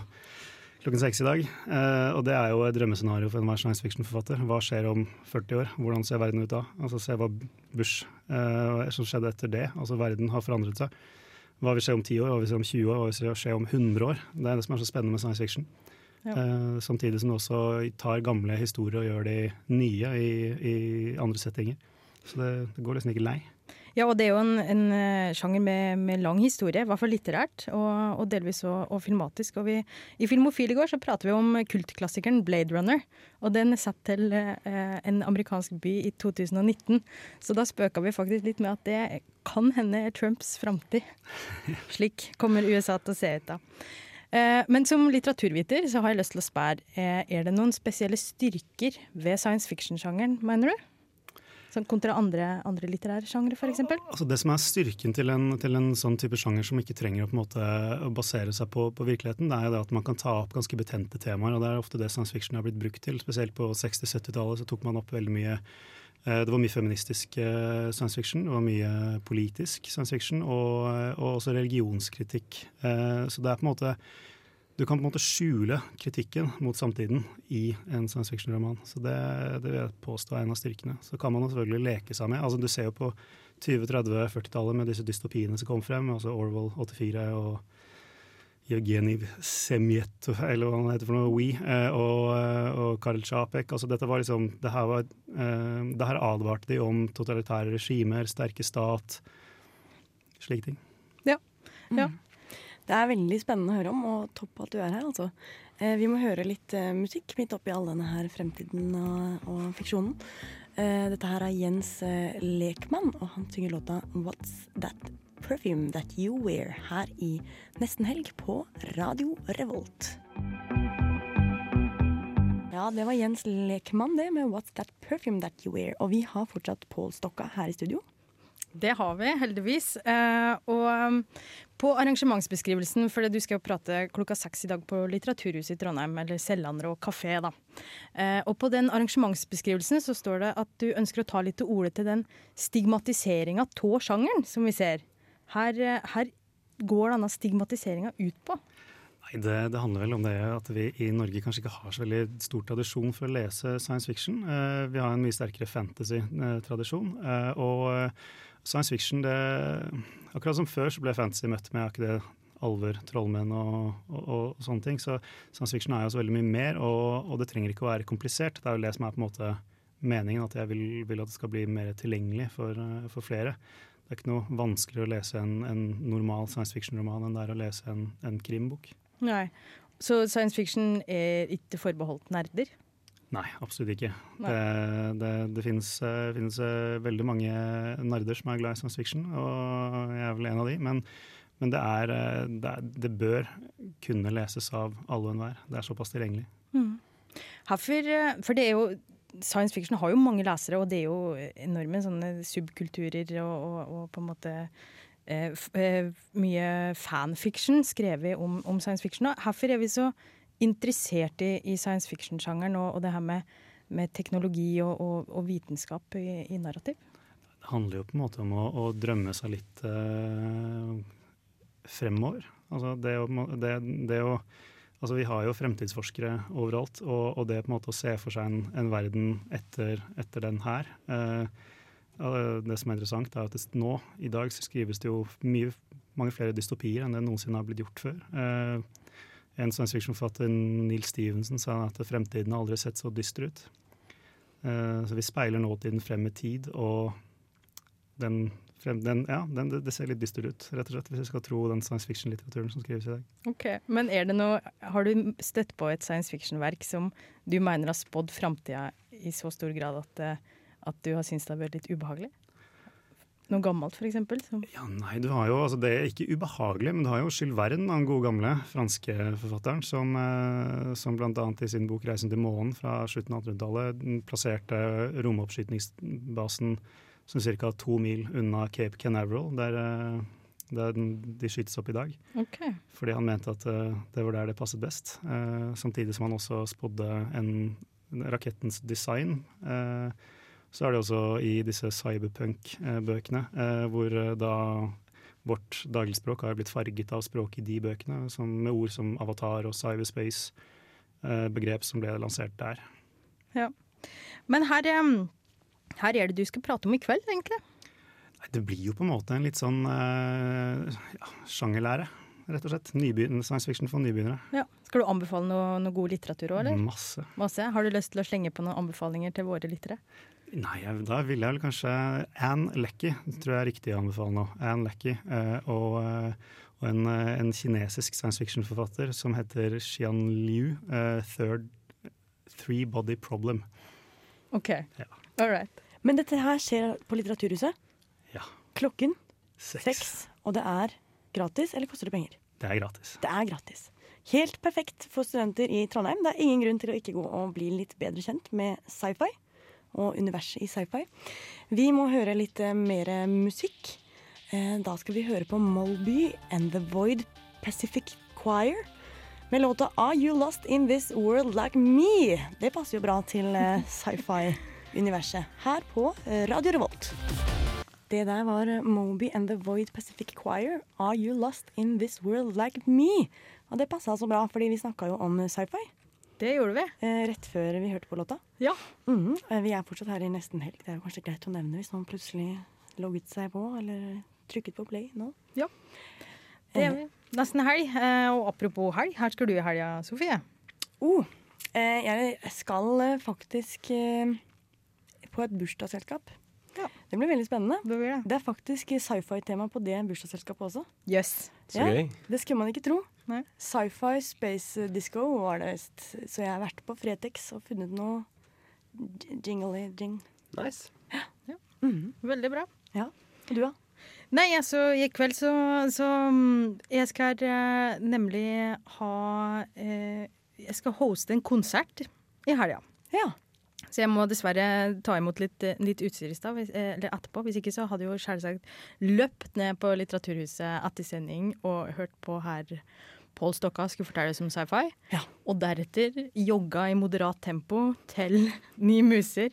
S12: klokken seks i dag. Eh, og det er jo et drømmescenario for enhver science fiction-forfatter. Hva skjer om 40 år? Hvordan ser verden ut da? Altså Se hva Bush eh, som skjedde etter det. Altså Verden har forandret seg. Hva vil skje om 10 år, hva vil skje om 20 år, hva vil skje om 100 år? Det er det som er så spennende med science fiction.
S4: Ja.
S12: Eh, samtidig som det også tar gamle historier og gjør de nye i, i andre settinger. Så det, det går liksom ikke lei.
S4: Ja, og det er jo en, en eh, sjanger med, med lang historie, i hvert fall litterært, og, og delvis og, og filmatisk. Og vi, I Filmofil i går så prater vi om kultklassikeren Blade Runner, og den er satt til eh, en amerikansk by i 2019. Så da spøka vi faktisk litt med at det kan hende er Trumps framtid. Slik kommer USA til å se ut da. Eh, men som litteraturviter så har jeg lyst til å spørre, eh, er det noen spesielle styrker ved science fiction-sjangeren, mener du? Sånn kontra andre, andre litterære sjangre, f.eks.?
S12: Altså det som er styrken til en, til en sånn type sjanger som ikke trenger å, på en måte, basere seg på, på, virkeligheten, det er jo det at man kan ta opp ganske betente temaer. og Det er ofte det science fiction har blitt brukt til. Spesielt på 60-70-tallet så tok man opp veldig mye eh, det var mye feministisk eh, science fiction, det var mye politisk science fiction, og, og også religionskritikk. Eh, så det er på en måte du kan på en måte skjule kritikken mot samtiden i en science fiction-roman. Så det, det, vil jeg påstå er en av styrkene. Så kan man selvfølgelig leke seg med. Altså Du ser jo på 20-, 30-, 40-tallet med disse dystopiene som kom frem, altså Orwell 84 og Jevgenij Semjet, eller hva han heter for noe, We, eh, og, og Karl Tsjapek. Altså dette var liksom, det her, var, eh, det her advarte de om totalitære regimer, sterke stat, slike ting.
S4: Ja. ja.
S3: Det er veldig spennende å høre om, og topp at du er her, altså. Eh, vi må høre litt eh, musikk midt oppi all denne her fremtiden og, og fiksjonen. Eh, dette her er Jens eh, Lekmann, og han synger låta 'What's That Perfume That You Wear' her i Nesten Helg på Radio Revolt. Ja, det var Jens Lekmann, det, med 'What's That Perfume That You Wear'. Og vi har fortsatt Pål Stokka her i studio.
S4: Det har vi, heldigvis. Eh, og på arrangementsbeskrivelsen, for du skal jo prate klokka seks i dag på Litteraturhuset i Trondheim, eller Sellandre og kafé, da. Eh, og på den arrangementsbeskrivelsen så står det at du ønsker å ta litt til orde til den stigmatiseringa av sjangeren som vi ser. Her, eh, her går denne stigmatiseringa ut på.
S12: Nei, det, det, handler vel om det at vi i Norge kanskje ikke har så veldig stor tradisjon for å lese science fiction. Eh, vi har en mye sterkere fantasy-tradisjon. Og science fiction, det, akkurat som før så ble fantasy møtt med ikke det alver, trollmenn og, og, og, sånne ting. Så science fiction er jo så veldig mye mer, og, og, det trenger ikke å være komplisert. Det er jo det som er på en måte meningen, at jeg vil, vil at det skal bli mer tilgjengelig for, for, flere. Det er ikke noe vanskeligere å lese en, en normal science fiction-roman enn det er å lese en, en krimbok.
S4: Nei, Så science fiction er ikke forbeholdt nerder?
S12: Nei, absolutt ikke. Nei. Det, det, det finnes, uh, finnes uh, veldig mange nerder som er glad i science fiction, og jeg er vel en av de. Men, men det, er, det, er, det, bør kunne leses av alle og enhver. Det er såpass tilgjengelig.
S4: Mm. Herfor, for det er jo Science fiction har jo mange lesere, og det er jo enorme sånne subkulturer og, og, og på en måte mye fanfiction skrevet om, om science fiction. Hvorfor er vi så interessert i, i science fiction-sjangeren og, og, det her med, med teknologi og, og, og vitenskap i, i, narrativ?
S12: Det handler jo på en måte om å, å drømme seg litt eh, fremover. Altså det å, det, det å Altså Vi har jo fremtidsforskere overalt, og, og, det på en måte å se for seg en, en verden etter, etter, den her eh, Det som er interessant, er at nå i dag så skrives det jo mye, mange flere dystopier enn det noensinne har blitt gjort før. Eh, en science fiction-forfatter, Neil Stevenson, sa at fremtiden har aldri sett så dyster ut. Uh, så vi speiler nåtiden frem i tid, og den, frem, den, ja, den, det, ser litt dyster ut, rett og slett, hvis vi skal tro den science fiction-litteraturen som skrives i dag.
S4: Ok, Men er det noe, har du støtt på et science fiction-verk som du mener har spådd framtida i så stor grad at, eh, at du har syntes det har vært litt ubehagelig? Noe gammelt, f.eks.?
S12: Ja, nei, du har jo, altså Det er ikke ubehagelig, men du har jo Jules Verne, den gode gamle franske forfatteren, som, eh, som bl.a. i sin bok 'Reisen til månen' fra slutten av 1800-tallet plasserte romoppskytingsbasen som ca. to mil unna Cape Canaveral, der, eh, der de skytes opp i dag.
S4: Ok.
S12: Fordi han mente at eh, det var der det passet best. Samtidig som han også spådde en, rakettens design. Eh, så er det også i disse cyberpunk-bøkene, eh, hvor eh, da vårt dagligspråk har blitt farget av språket i de bøkene, som, med ord som avatar og cyberspace, eh, begrep som ble lansert der.
S4: Ja. Men her, her er det du skal prate om i kveld, egentlig.
S12: Det blir jo på en måte en litt sånn eh, ja, sjangerlære, rett og slett. Nybegynner, Science fiction for nybegynnere.
S4: Ja. Skal du anbefale noe, noe god litteratur òg, eller?
S12: Masse.
S4: Masse. Har du lyst til å slenge på noen anbefalinger til våre lyttere?
S12: Nei, da ville jeg vel kanskje Anne Leckie, tror jeg er riktig å anbefale nå. Anne Leckie, eh, og, eh, og en, eh, en kinesisk science fiction-forfatter som heter Xian Liu, eh, Third Three Body Problem.
S4: OK. All right.
S3: Men dette her skjer på Litteraturhuset.
S12: Ja.
S3: Klokken
S12: Seks.
S3: seks. Og det er gratis, eller koster det penger?
S12: Det er gratis.
S3: Det er gratis. Helt perfekt for studenter i Trondheim. Det er ingen grunn til å ikke gå og bli litt bedre kjent med sci-fi og universet i sci-fi. Vi må høre litt eh, mer musikk. Eh, Da skal vi høre på Molby and The Void Pacific Choir med låta Are You Lost In This World Like Me? Det passer jo bra til eh, sci-fi-universet her på Radio Revolt. Det der var Moby and The Void Pacific Choir. Are you lost in this world like me? Og det passa så bra, fordi vi snakka jo om sci-fi.
S4: Det gjorde vi.
S3: Eh, rett før vi hørte på låta.
S4: Ja.
S3: Mm -hmm. Vi er fortsatt her i nesten helg. Det er jo kanskje greit å nevne hvis noen plutselig logget seg på eller trykket på play nå.
S4: Ja. Det er vi. Nesten helg. Eh, Og apropos helg, her skal du i helga, Sofie.
S3: Oh, eh, jeg skal faktisk eh, på et bursdagsselskap. Ja. Det blir veldig spennende. Det, blir det. det er faktisk sci-fi-tema på det bursdagsselskapet også.
S4: Yes.
S5: Så gøy.
S3: Det skulle man ikke tro. Sci-fi Space Disco var det visst. Så jeg har vært på Fretex og funnet noe j- jingly-jing.
S5: Nice.
S3: Mhm.
S4: Veldig bra.
S3: Ja. Og du, da?
S4: Nei, altså, i kveld så, så mm, Jeg skal eh, nemlig ha eh, Jeg skal hoste en konsert i helga.
S3: Ja.
S4: Så jeg må dessverre ta imot litt, eh, litt utstyr i stad, eh, eller etterpå. Hvis ikke så hadde jeg jo selvsagt løpt ned på Litteraturhuset etter sending og hørt på herr Pål Stokka skulle fortelle som om sci-fi. Og deretter jogga i moderat tempo til Ni muser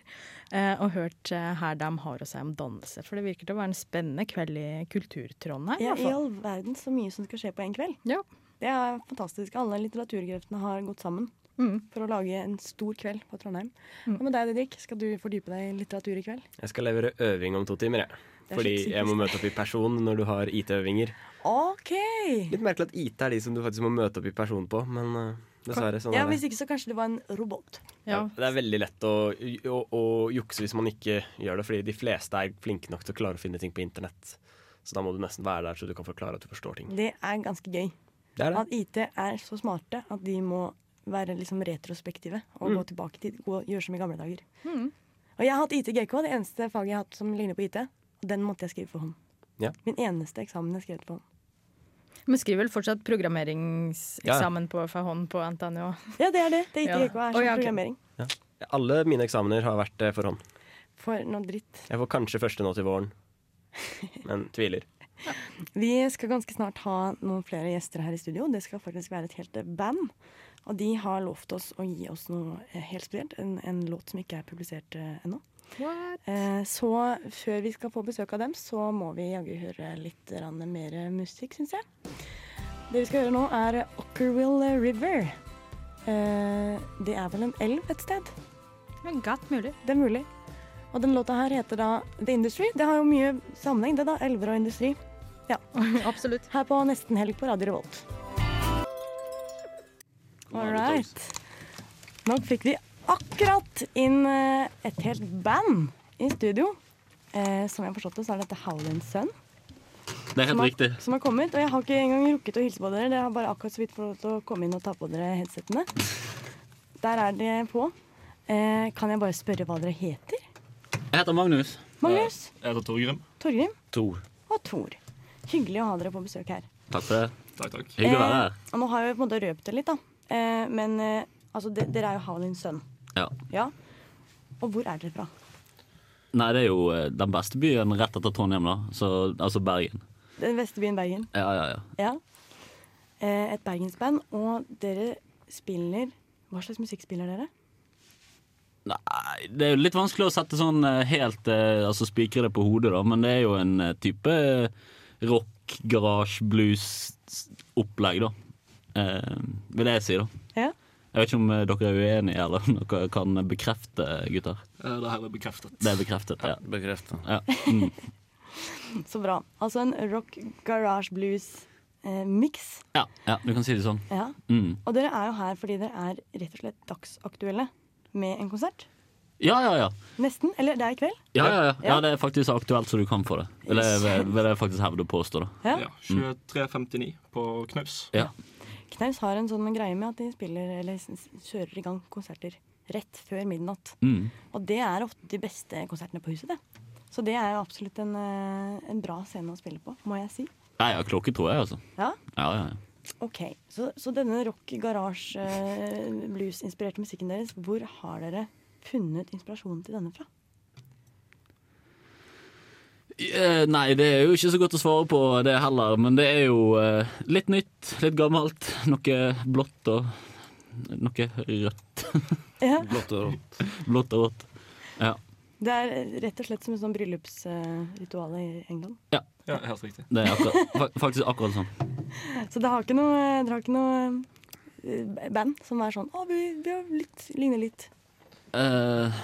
S4: eh, og hørt eh, her de har å si om dannelse. For det virker til å være en spennende kveld i Kulturtrondheim. i
S3: Ja, I all verden så mye som skal skje på en kveld.
S4: Ja.
S3: Det er fantastisk. Alle litteraturkreftene har gått sammen
S4: Mm.
S3: for å lage en stor kveld på Trondheim. Og med deg, Didrik? Skal du fordype deg i litteratur i kveld?
S5: Jeg skal levere øving om to timer, jeg. Fordi jeg må møte opp i person når du har IT-øvinger.
S3: OK!
S5: Litt merkelig at IT er de som du faktisk må møte opp i person på, men eh, dessverre. Sånn
S3: ja,
S5: er det.
S3: Hvis ikke så kanskje det var en robot.
S5: Ja, det er veldig lett å, å, å jukse hvis man ikke gjør det, fordi de fleste er flinke nok til å klare å finne ting på internett. Så da må du nesten være der så du kan forklare at du forstår ting.
S3: Det er ganske gøy.
S5: Det er det.
S3: At IT er så smarte at de må være liksom retrospektive og
S5: Mm.
S3: gå tilbake til gå, gjøre som i gamle dager.
S4: Mm.
S3: Og jeg har hatt IT GK, det eneste faget jeg har hatt som ligner på IT. Og den måtte jeg skrive for hånd.
S5: Ja.
S3: Min eneste eksamen jeg skrev for hånd.
S4: Men skriver vel fortsatt programmeringseksamen på for hånd på NTNU òg?
S3: Ja, det er det. Det er
S4: Ja.
S3: IT GK er
S4: Å,
S3: oh,
S4: ja,
S3: programmering.
S5: Ja. Alle mine eksamener har vært eh, for hånd.
S3: For noe dritt.
S5: Jeg får kanskje første nå til våren, men tviler.
S3: Vi skal ganske snart ha noen flere gjester her i studio. Det skal faktisk være et helt band. Og de har lovt oss å gi oss noe eh, helt spesielt. En, en låt som ikke er publisert eh, ennå. Eh, så før vi skal få besøk av dem, så må vi jaggu høre litt mer musikk, syns jeg. Det vi skal høre nå, er Ockerwill River. Eh, det er vel en elv et sted?
S4: Godt mulig.
S3: Det er mulig. Og den låta her heter da The Industry. Det har jo mye sammenheng, det da. Elver og industri. Ja.
S4: Absolutt.
S3: Her på Nesten helg på Radio Revolt. All right. Nå fikk vi akkurat inn eh, et helt band i studio. Eh, som jeg har forstått det, så er dette Howlins Sønn.
S13: Det er helt
S3: som har,
S13: riktig.
S3: Som har kommet. Og jeg har ikke engang rukket å hilse på dere. Dere har bare akkurat så vidt fått lov til å komme inn og ta på dere headsetene. Der er det på. Eh, kan jeg bare spørre hva dere heter?
S13: Jeg heter Magnus.
S3: Magnus?
S13: Jeg heter Torgrim.
S3: Torgrim
S13: Tor.
S3: og Tor. Hyggelig å ha dere på besøk her.
S13: Takk for det.
S14: Takk, takk.
S13: Hyggelig å være her.
S3: Eh, og nå har jeg på en måte røpt det litt, da. Eh, men eh, altså, de, dere er jo Howlins sønn.
S13: Ja.
S3: Ja. Og hvor er dere fra?
S13: Nei, det er jo eh, den beste byen rett etter Trondheim, da. Så, altså Bergen.
S3: Den beste byen Bergen.
S13: Ja, ja, ja.
S3: Ja. Eh, et bergensband. Og dere spiller Hva slags musikk spiller dere?
S13: Nei, det er jo litt vanskelig å sette sånn eh, helt Altså spikre det på hodet, da, men det er jo en type rock, garasje, blues-opplegg, da. Eh, vil jeg si, da. Jeg vet ikke om eh, dere er uenige, eller om dere kan bekrefte, gutter.
S14: Eh, Det her er bekreftet.
S13: Det er bekreftet, ja.
S6: Bekreftet.
S13: Ja. Mm.
S3: Så bra. Altså en rock, garage, blues-miks.
S13: Ja, ja, du kan si det sånn.
S3: ja.
S13: Mm.
S3: Og dere er jo her fordi dere er rett og slett dagsaktuelle med en konsert.
S13: Ja, ja, ja.
S3: Nesten. Eller det er i kveld.
S13: Ja, ja, ja. ja, det er faktisk så aktuelt som du kan få det. Vil jeg, vil, vil jeg faktisk hevde å påstå. det
S3: Ja.
S14: Ja, 23.59 på Knaus.
S13: Ja.
S3: Knaus har en sånn greie med at de spiller eller kjører i gang konserter rett før midnatt.
S13: Mm.
S3: Og det er ofte de beste konsertene på huset, det. Så det er jo absolutt en, eh, en bra scene å spille på, må jeg si.
S13: Nei, ja, klokke tror jeg, altså.
S3: Ja,
S13: Ja, ja, ja.
S3: ok. Så, så denne rock, garasje, eh, blues-inspirerte musikken deres, hvor har dere funnet inspirasjonen til denne fra?
S13: Eh, nei, det er jo ikke så godt å svare på det heller, men det er jo eh, litt nytt, litt gammelt. Noe blått og noe rødt.
S3: Ja.
S13: Blått og rått. Blått og rått. Ja.
S3: Det er rett og slett som et sånn bryllupsritual i England.
S13: ja.
S14: Ja, helt riktig.
S13: Det er akkurat, faktisk akkurat sånn.
S3: Så det har ikke noe, har ikke noe eh, band som er sånn Å, vi, vi har litt, ligner litt.
S13: Eh,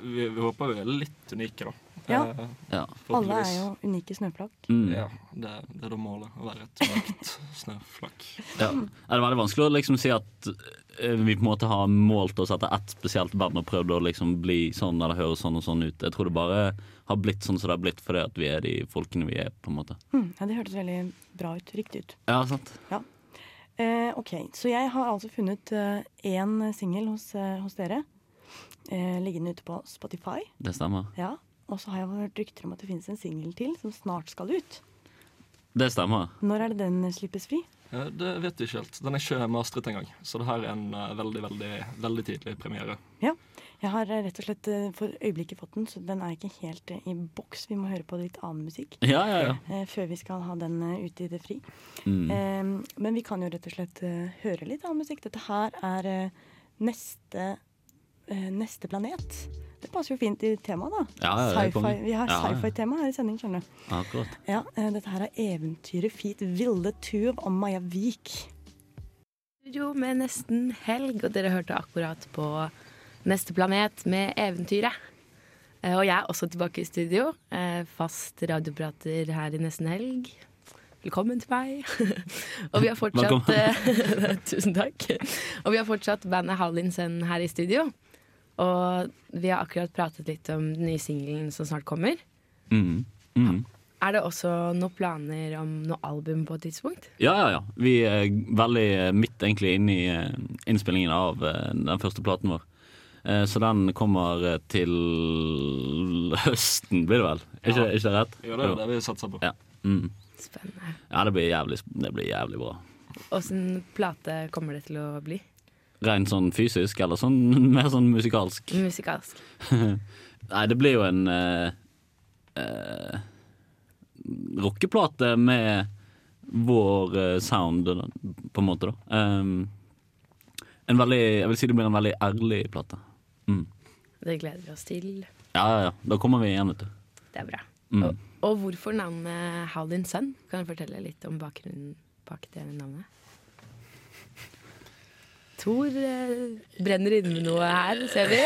S14: Vi, vi håper vi er litt unike, da.
S3: Ja.
S14: Eh,
S13: Ja.
S3: Alle er jo unike snøflak.
S13: Mm.
S14: Ja, det, det er da målet. Å være et unikt snøflakk.
S13: Ja. Det er veldig vanskelig å liksom si at eh, vi på en måte har målt oss etter ett spesielt band og prøvd å liksom bli sånn eller høre sånn og sånn ut. Jeg tror det bare har blitt sånn som det har blitt fordi at vi er de folkene vi er, på en måte.
S3: Mm. ja, det hørtes veldig bra ut. Riktig ut.
S13: Ja, sant?
S3: Ja. Eh, ok, så jeg har altså funnet én singel hos, eh, hos dere. Eh, liggende ute på Spotify.
S13: Det stemmer.
S3: Ja. Og så har jeg hørt rykter om at det finnes en singel til som snart skal ut.
S13: Det stemmer.
S3: Når er det den slippes fri?
S14: Eh, Det vet vi ikke helt. Den er ikke mastret engang. Så det her er en eh, veldig, veldig, veldig tidlig premiere.
S3: Ja. Jeg har eh, rett og slett for øyeblikket fått den, så den er ikke helt i boks. Vi må høre på litt annen musikk
S13: Ja, ja, ja.
S3: før vi skal ha den ute i det fri.
S13: Mm.
S3: Men vi kan jo rett og slett høre litt annen musikk. Dette her er neste, neste planet. Det passer jo fint i temaet, da.
S13: Ja, ja, det
S3: Sci-fi. Vi har
S13: Ja, ja.
S3: sci-fi-tema her i sending, skjønner du.
S13: Akkurat.
S3: Ja, eh, dette her er eventyret Fit Vilde Tuv om Maja Vik.
S15: Jo, med nesten helg, og dere hørte akkurat på Neste planet med Eventyret. Eh, Og jeg er også tilbake i studio. eh, Fast radioprater her i Nesten helg. Velkommen til meg. og vi har fortsatt Tusen takk. Og vi har fortsatt bandet Hallinsen her i studio. Og vi har akkurat pratet litt om den nye singelen som snart kommer.
S13: Mm. Mm.
S15: Er det også noen planer om noe album på et tidspunkt?
S13: Ja, ja, ja. Vi er veldig eh, midt egentlig inne i eh, innspillingen av eh, den første platen vår. Eh, Så den kommer til høsten, blir det vel? Er ikke,
S14: Ja.
S13: er ikke det rett?
S14: Jo, det er det vi satser på.
S13: Ja. Mm.
S15: Spennende.
S13: Ja, det blir jævlig, det blir jævlig bra.
S15: Åssen plate kommer det til å bli?
S13: Rent sånn fysisk, eller sånn mer sånn musikalsk?
S15: Musikalsk.
S13: Nei, det blir jo en uh, uh, rockeplate med vår uh, sound, på en måte, da. Um, en veldig, jeg vil si det blir en veldig ærlig plate. Mm.
S15: Det gleder vi oss til.
S13: Ja, ja, ja. Da kommer vi igjen, vet du.
S15: Det er bra.
S13: Mm.
S15: Og, og hvorfor navnet Howlin' Sun? Kan du fortelle litt om bakgrunnen bak det navnet? Tor eh, brenner inne med noe her, ser vi.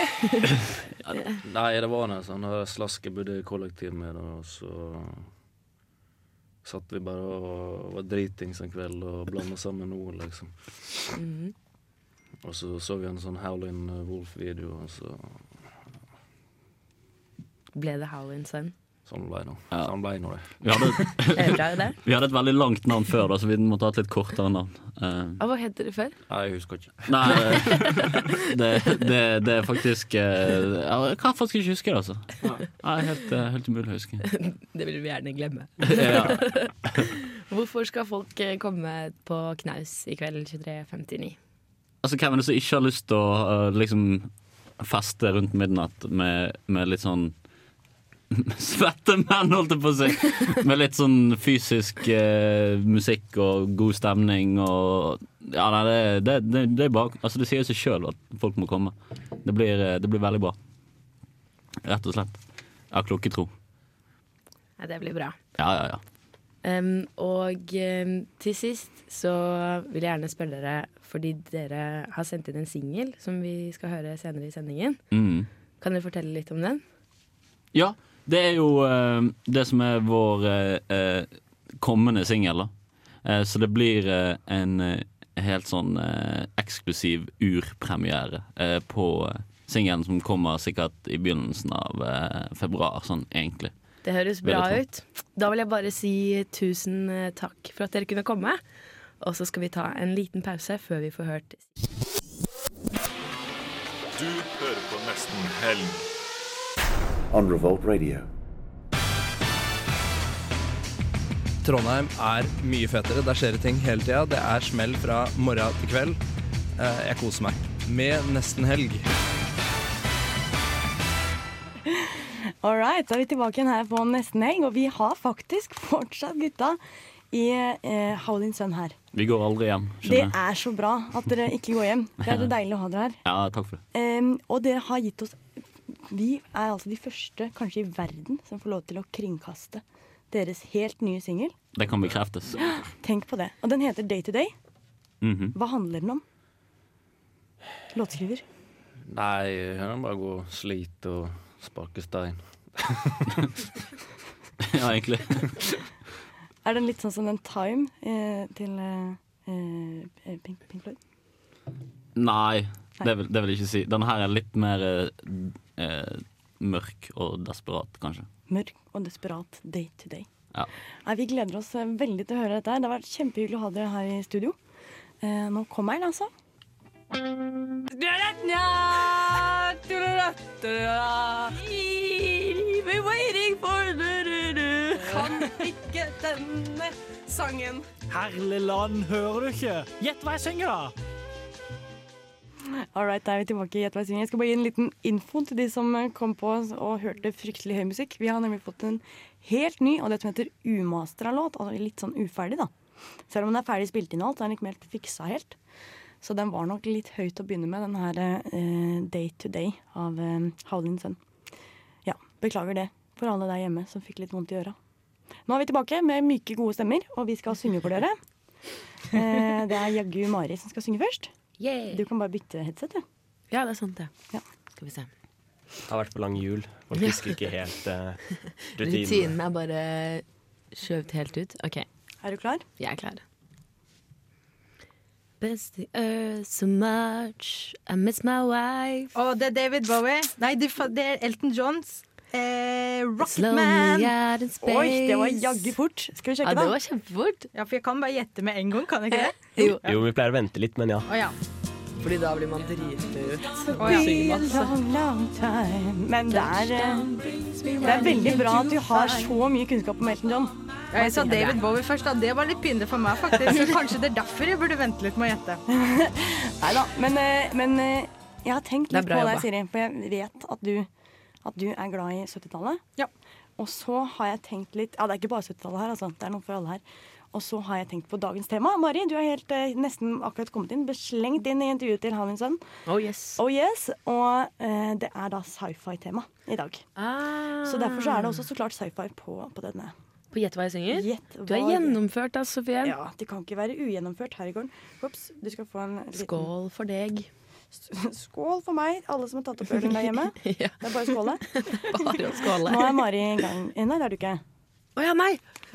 S6: Nei, det var en sånn slask jeg bodde i kollektiv med, og så satt vi bare og var dritings en kveld og blanda sammen ord, liksom.
S15: Mhm.
S6: Og så så vi en sånn Howlin' Wolf-video, og så
S15: Ble det Howlin' Sun?
S16: Sånn ble, nå. sånn ble nå det.
S13: Vi hadde,
S15: Det
S13: vi hadde et veldig langt navn før, da, så vi måtte ha et litt kortere navn. Uh,
S15: Ah, hva het dere før?
S16: Nei, jeg husker ikke.
S13: Nei, det, det, det er faktisk uh, Jeg kan faktisk ikke huske det, altså. Nei, helt, uh, helt umulig å huske.
S15: Det vil vi gjerne glemme.
S13: Ja.
S15: Hvorfor skal folk eh, komme på knaus i kveld 23.59?
S13: Altså, Hvem er det som ikke har lyst til å eh, liksom feste rundt midnatt med, med litt sånn Svette menn, holdt jeg på å si! Med litt sånn fysisk eh, musikk og god stemning og Ja, nei, det, det, det, det er bra. Altså, det sier seg sjøl at folk må komme. Det blir, eh, det blir veldig bra. Rett og slett. Jeg har klokketro.
S15: Ja, det blir bra.
S13: Ja, ja, ja.
S15: Um, og um, til sist så vil jeg gjerne spørre dere, fordi dere har sendt inn en singel som vi skal høre senere i sendingen.
S13: Mm.
S15: Kan dere fortelle litt om den?
S13: Ja, det er jo eh, det som er vår eh, eh, kommende singel, da. Eh, så det blir eh, en eh, helt sånn eksklusiv urpremiere på singelen som kommer sikkert i begynnelsen av februar, sånn egentlig.
S15: Det høres bra ut. Da vil jeg bare si tusen takk for at dere kunne komme. Og så skal vi ta en liten pause før vi får hørt
S17: Du hører på Nesten Helg.
S18: On Revolt Radio.
S19: Trondheim er mye fetere. Der skjer det ting hele tida. Det er smell fra morgen til kveld. Eh, Jeg koser meg. Med nesten helg.
S3: All right, da er vi tilbake igjen her på nesten helg, og vi har faktisk fortsatt gutta i eh, Howlin' Sun her.
S13: Vi går aldri hjem,
S3: Det er så bra at dere ikke går hjem. Det er så deilig å ha dere her.
S13: Ja, takk for det.
S3: Um, og dere har gitt oss Vi er altså de første, kanskje i verden, som får lov til å kringkaste deres helt nye singel.
S13: Det kan bekreftes.
S3: Tenk på det. Og den heter Day to Day.
S13: Mhm.
S3: Hva handler den om? Låtskriver.
S16: Nei, jeg kan bare gå og slite og sparke stein.
S13: ja, egentlig.
S3: Er den litt sånn som den Time eh, til eh, eh, Pink, Pink Floyd?
S13: Nei, det vil, det vil jeg ikke si. Denne her er litt mer eh, eh, mørk og desperat, kanskje.
S3: Mørk og desperat Day to Day.
S13: Ja.
S3: Nei, vi gleder oss eh, veldig til å høre dette. Det har vært kjempehyggelig å ha dere her i studio. Eh, nå kommer den, altså.
S1: We're waiting for. Kan ikke denne sangen.
S20: Herlig land, hører du ikke? Gjett hva jeg synger, da!
S3: All right, da er vi tilbake i Gjett jeg skal bare gi en liten info til de som eh, kom på og hørte fryktelig høy musikk. Vi har nemlig fått en helt ny, og det som heter umastera låt. Altså litt sånn uferdig, da. Selv om den er ferdig spilt inn og alt, er den ikke helt fiksa helt. Så den var nok litt høyt å begynne med, den her uh, Day to Day av uh, Howlin' Sun. Ja, beklager det for alle der hjemme som fikk litt vondt i øra. Nå er vi tilbake med myke, gode stemmer, og vi skal synge for dere. Uh, det er jaggu Mari som skal synge først. Du kan bare bytte headset, du.
S15: Ja, det er sant, det.
S3: Ja.
S15: Skal vi se.
S5: Har vært på lang jul. Folk husker ikke helt uh, rutinen.
S15: Rutinen er bare skjøvet helt ut. OK.
S3: Er du klar?
S15: Jeg er klar. Best the earth so much I miss my wife
S4: Og det er David Bowie. Nei, det er Elton Johns. Eh, Rocketman.
S3: Oi, det var jaggu fort. Skal vi sjekke,
S15: Ja,
S3: da?
S15: det var kjempefort.
S4: Ja, for jeg kan bare gjette med en gang, kan jeg ikke det?
S15: Jo.
S5: Jo, vi pleier å vente litt, men ja.
S4: Oh, ja.
S15: Fordi da blir man dritflaut.
S3: Be a long, long. Men det er, eh, det er veldig bra at du har så mye kunnskap om Elton John.
S4: Ja, jeg sa David Bowie først, da. Det var litt pinlig for meg, faktisk. Så kanskje det er derfor jeg burde vente litt med å gjette.
S3: Nei da. Men, eh, men eh, jeg har tenkt litt på deg. Siri. For jeg vet at du, at du er glad i 70-tallet. Og så har jeg tenkt litt Ja, det er ikke bare 70-tallet her, altså. Det er noe for alle her. Og så har jeg tenkt på dagens tema. Mari, du er helt eh, nesten akkurat kommet inn. Beslengt inn i intervjuet til Havin Sønn.
S15: Oh yes.
S3: Oh yes. Og eh, det er da sci-fi-tema i dag.
S15: Ah.
S3: Så derfor så er det også så klart sci-fi på, på denne.
S15: På Gjett hva jeg synger? Du er gjennomført, da, Sofie.
S3: Ja, det kan ikke være ugjennomført her i gården. Ops, du skal få en liten
S15: Skål for deg.
S3: Skål for meg, alle som har tatt opp ølen der hjemme. Det er bare å skåle.
S15: Bare å skåle.
S3: Nå er Mari i gang. Nei, det er du ikke.
S15: Å ja, nei.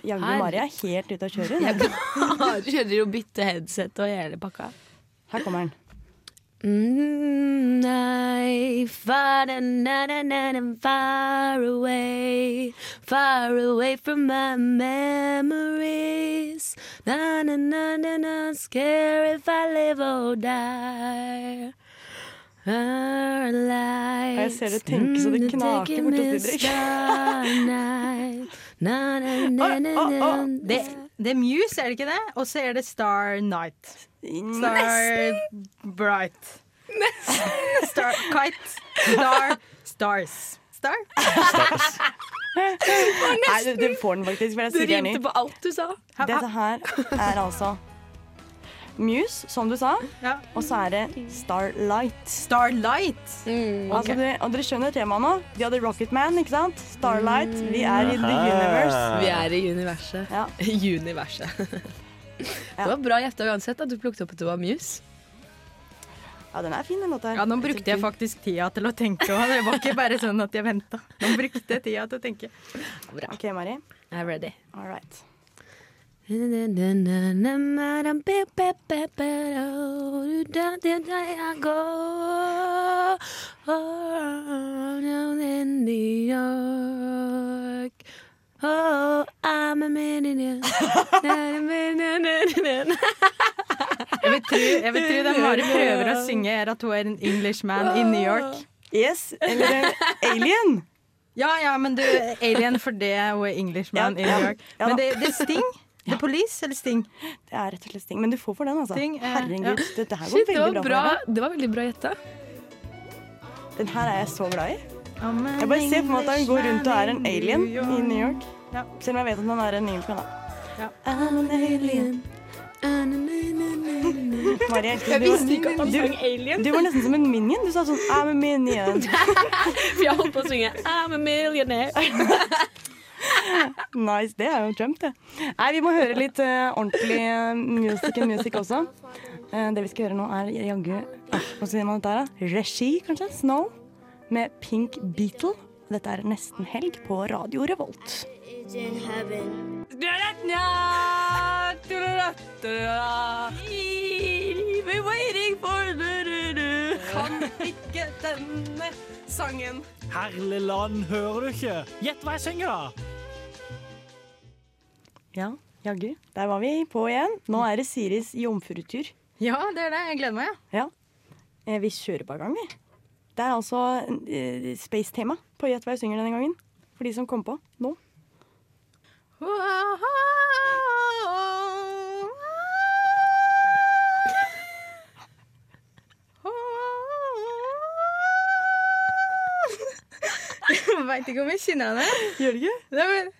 S3: Jaggu Mari er helt ute å kjøre.
S15: Jeg kjører jo bytte headset og hele pakka.
S3: Her kommer den.
S15: Mm, I far, na, na, na, na, na, far away, far away from my memories. Na, na, na, na, na, scared if I live or die. Our lights,
S3: Jeg ser det tenke så det knaker
S15: borti
S3: Didrik.
S15: starnight. Na, na, na, na, na,
S4: Det, det er Muse, er det ikke det? Og så er det Star Night. Star Bright. Star Kite. Star Stars. Star?
S3: Nei, du, du får den faktisk. For jeg
S15: Du rimte på alt du sa.
S3: Dette her er altså Muse, som du sa. Og så er det Starlight.
S4: Starlight?
S3: Altså, det, og dere skjønner temaet nå. De hadde Rocket Man, ikke sant? Starlight. Vi er i the universe.
S15: Vi er i universet. Universet. Det var bra gjetta uansett at du plukket opp at det var Muse.
S3: Ja, den er fin, den låta.
S4: Ja, nå brukte jeg faktisk tida til å tenke òg. Det var ikke bare sånn at jeg venta. Nå brukte jeg tida til å tenke.
S15: Bra.
S3: OK, Mari.
S15: Er ready.
S3: All right.
S15: I go down in New York. Oh, I'm a millionaire.
S4: Jeg vil tro, jeg vil tro de bare prøver å synge er at hun er en Englishman i New York.
S3: Yes, eller en alien.
S4: Ja, ja, men du, alien for det hun er Englishman
S3: Ja,
S4: i New. York. Men det, det Sting. The Police eller Sting?
S3: Det er rett og slett Sting. Men du får for den, altså.
S4: Sting, eh,
S3: Herregud,
S4: ja.
S3: dette her går
S15: Shit,
S3: veldig
S15: det
S3: bra.
S15: bra. Det var veldig bra gjetta.
S3: Den her er jeg så glad i. Jeg bare ser for meg at han går rundt og er en alien i New York. Selv om jeg vet at han er en engelskmann. da. I'm an alien. Mari, jeg
S15: Jeg visste ikke at han sang alien.
S3: Du var nesten som en minion. Du sa sånn I'm a minion.
S15: For jeg holdt på å synge I'm a millionaire.
S3: Nice, det er jo Trump, det. Nei, vi må høre litt uh, ordentlig uh, music and music også. Uh, det vi skal høre nå, er jaggu ah, Hva sier man dette her, da? Regi, kanskje? Snow? Med Pink Beatle. Dette er Nesten helg på Radio Revolt.
S15: We're waiting for
S3: Kan ikke denne sangen.
S20: Herlig land, hører du ikke? Gjett hva jeg synger, da!
S3: Ja, jaggu. Der var vi på igjen. Nå er det Siris jomfrutur.
S4: Ja, det er det. Jeg gleder meg.
S3: Ja. ja. Vi kjører på gang, vi. Det er altså eh, space-tema på Gjett hva jeg synger denne gangen. For de som kom på nå.
S4: Jeg veit ikke om jeg kjenner henne.
S3: Gjør du ikke?
S4: Nei, men...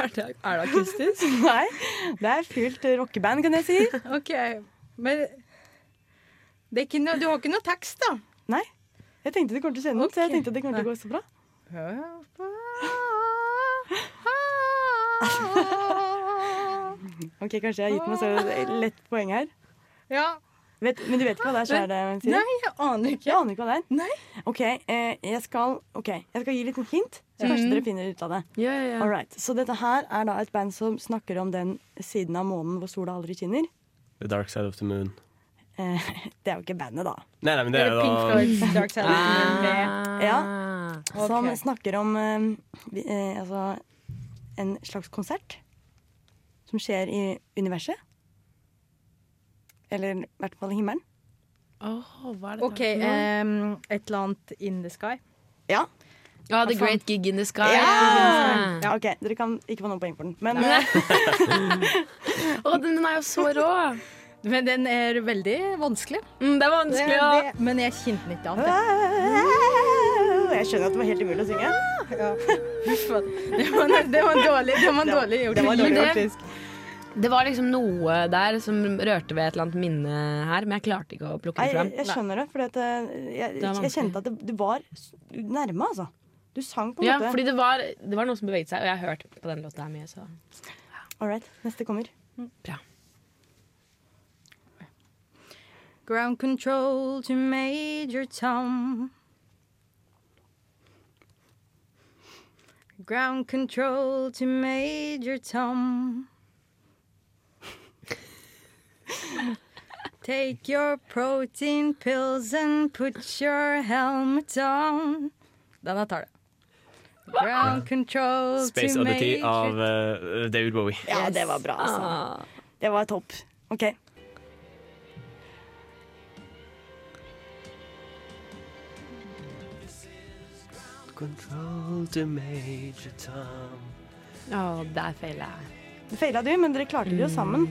S15: Er det, er det akustisk?
S3: Nei, det er fullt rockeband, kan jeg si.
S4: OK. Men det er ikke noe, du har ikke noe tekst, da?
S3: Nei. Jeg tenkte du kom til å kjenne den, så jeg tenkte det kom til å gå så bra. Ok, kanskje jeg har gitt meg så lett poeng her.
S4: Ja.
S3: Vet, men du vet ikke hva det er, så er det Siri?
S4: Nei, jeg aner ikke.
S3: Jeg aner ikke hva det er?
S4: Nei.
S3: Ok, eh, jeg skal, ok, jeg skal gi litt hint, så
S15: kanskje
S3: kanskje dere finner ut av det.
S15: Ja, ja, ja.
S3: All. Så dette her er da et band som snakker om den siden av månen hvor sola aldri skinner.
S5: The Dark Side of the Moon.
S3: Eh, det er jo ikke bandet, da.
S5: Nei, nei, men det er jo
S4: Pink Floyd's Dark Side of the Moon med
S3: Ja. Som
S4: okay.
S3: snakker om eh, eh, altså, en slags konsert som skjer i universet. Eller i hvert fall i himmelen.
S15: hva er det
S4: OK, um, et eller annet In the Sky.
S3: Ja.
S15: Ja, The Great Gig in the Sky.
S3: Ja! ja! OK, dere kan ikke få noen poeng for den. Men.
S15: Å, den er jo så rå.
S4: Men den er veldig vanskelig.
S15: Mm, det er vanskelig, ja.
S4: Det- Men jeg kjente den ikke alt.
S3: jeg skjønner at det var helt umulig å synge.
S4: Ja. Det var, det var dårlig, det var dårlig gjort.
S3: Det var dårlig, faktisk.
S15: Det var liksom noe der som rørte ved et eller annet minne her, men jeg klarte ikke å plukke det fram.
S3: jeg, jeg skjønner det, for jeg,
S15: er
S3: jeg kjente at det, du var nærme, altså. Du sang på en
S15: Ja,
S3: måte.
S15: fordi det var, det var noe som beveget seg, og jeg har hørt på den låta her mye, så
S3: All right, neste kommer.
S15: bra.
S4: Ground control to Major Tom. Ground control to Major Tom. Take your protein pills and put your helmet on. Denne tar det. Ground control
S5: Space
S4: to
S5: Oddity
S4: Major
S5: av uh, David Bowie.
S3: Ja, det var bra, altså. Det var topp. OK.
S5: Control to Major Tom.
S15: Å, der feila jeg.
S3: Det feila du, men dere klarte det jo sammen.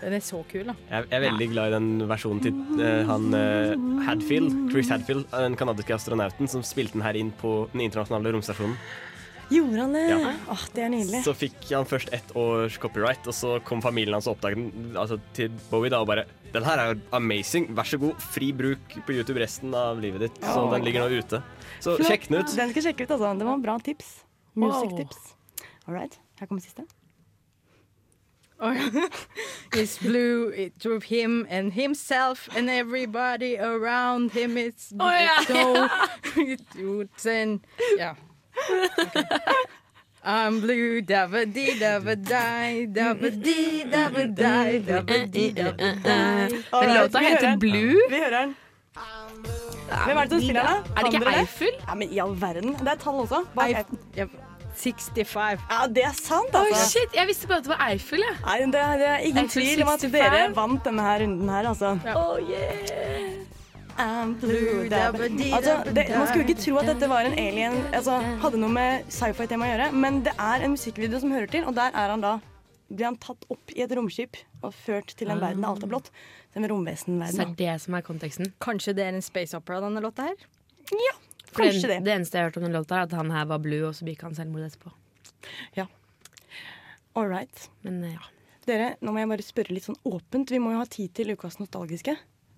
S4: Den er så kul, da.
S5: Jeg jeg er veldig glad i den versjonen til eh, han eh, Hadfield, Chris Hadfield, den kanadiske astronauten som spilte den her inn på den internasjonale romstasjonen.
S3: Gjorde han det?
S5: Ja.
S3: Åh, det er nydelig.
S5: Så fikk han først ett års copyright, og så kom familien hans og oppdaget den altså, til Bowie da, og bare Den her er jo amazing, vær så god, fri bruk på YouTube resten av livet ditt. Så
S3: Oh.
S5: den ligger nå ute. Så
S3: Flott.
S5: sjekk den ut.
S3: Den skal sjekke ut, altså. Det var en bra tips. Music-tips. All right. Her kommer siste.
S4: Oh, it's blue, it drove him and himself and everybody around him. It's
S15: Oh, yeah.
S4: so it's and yeah. Okay. I'm blue, dabba dee dabba die, dabba dee dabba die, dabba dee dabba die.
S3: All right,
S15: låta heter. Blue.
S3: Vi hører den. Hvem er det som spiller den?
S15: Er det ikke Eiffel?
S3: Ja, men i all verden. Det er tall også. Bak
S4: Eif-
S3: Eiffel.
S4: 65.
S3: Ja, det er sant, altså.
S15: Oh, shit, jeg visste bare at det var Eiffel, jeg.
S3: Nei, det, er- det er ingen
S15: Eiffel
S3: tvil om at dere vant denne her runden her, altså.
S15: Oh, yeah.
S3: I'm blue, Altså, det, man skulle ikke tro at dette var en alien Altså, hadde noe med sci-fi-tema å gjøre, men det er en musikkvideo som hører til, og der er han da blir han tatt opp i et romskip og ført til en verden der alt er blått.
S15: Så er det som er konteksten.
S4: Kanskje det er en space opera, denne låta her?
S3: Ja,
S15: For
S3: kanskje
S15: det,
S3: det.
S15: det eneste jeg har hørt om den låta, er at han her var blue, og så begikk han selvmord etterpå.
S3: All right.
S15: Men eh, ja.
S3: Dere, nå må jeg bare spørre litt sånn åpent. Vi må jo ha tid til Ukas nostalgiske.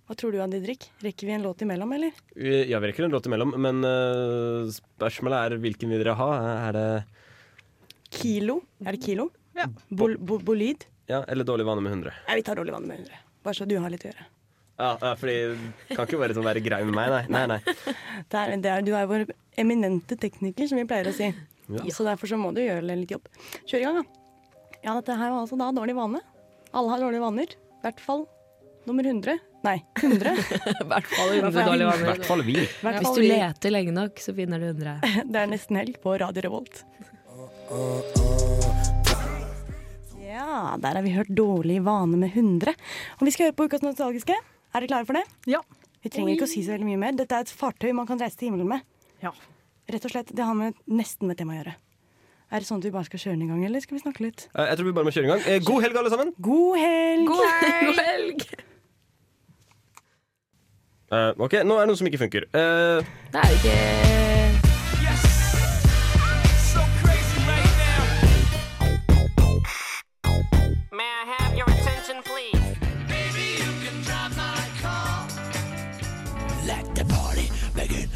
S3: Hva tror du, Didrik? Rekker vi en låt imellom, eller?
S5: Ja, vi rekker en låt imellom, men uh, spørsmålet er hvilken vil dere ha? Er det
S3: Kilo? Er det Kilo?
S4: Ja.
S3: Bol bo bolid?
S5: ja, eller Dårlig vane med 100?
S3: Nei, vi tar Dårlig vane med 100. Bare så du har litt å gjøre.
S5: Ja, ja, fordi du kan ikke bare sånn være grei med meg, nei. nei, nei.
S3: Det er, det er, du er vår eminente tekniker, som vi pleier å si.
S5: Ja.
S3: Så derfor så må du gjøre litt jobb. Kjør i gang, da. Ja, dette her var altså da dårlig vane. Alle har dårlige vaner. I hvert fall nummer 100. Nei, 100.
S15: I hvert fall
S3: I hvert
S15: 100 dårlige vaner.
S5: hvert fall vi.
S3: hvert
S15: Hvis du
S3: vi.
S15: leter lenge nok, så finner du 100.
S3: Det er nesten helg på Radio Revolt. Ja, der har vi hørt 'Dårlig vane med 100'. Og vi skal høre på Ukas nostalgiske. Er dere klare for det?
S4: Ja.
S3: Vi trenger ikke å si så veldig mye mer. Dette er et fartøy man kan reise til himmelen med.
S4: Ja.
S3: Rett og slett, Det har med nesten med tema å gjøre. Er det sånn at vi bare skal kjøre den i gang, eller skal vi snakke litt?
S5: Eh, Jeg tror vi bare må kjøre i gang. Eh, God helg, alle sammen.
S3: God helg!
S15: God helg!
S5: Eh, ok, nå er det noe som ikke funker. Uh,
S15: Det er ikke
S8: May I have your attention, please?
S21: Let the party begin.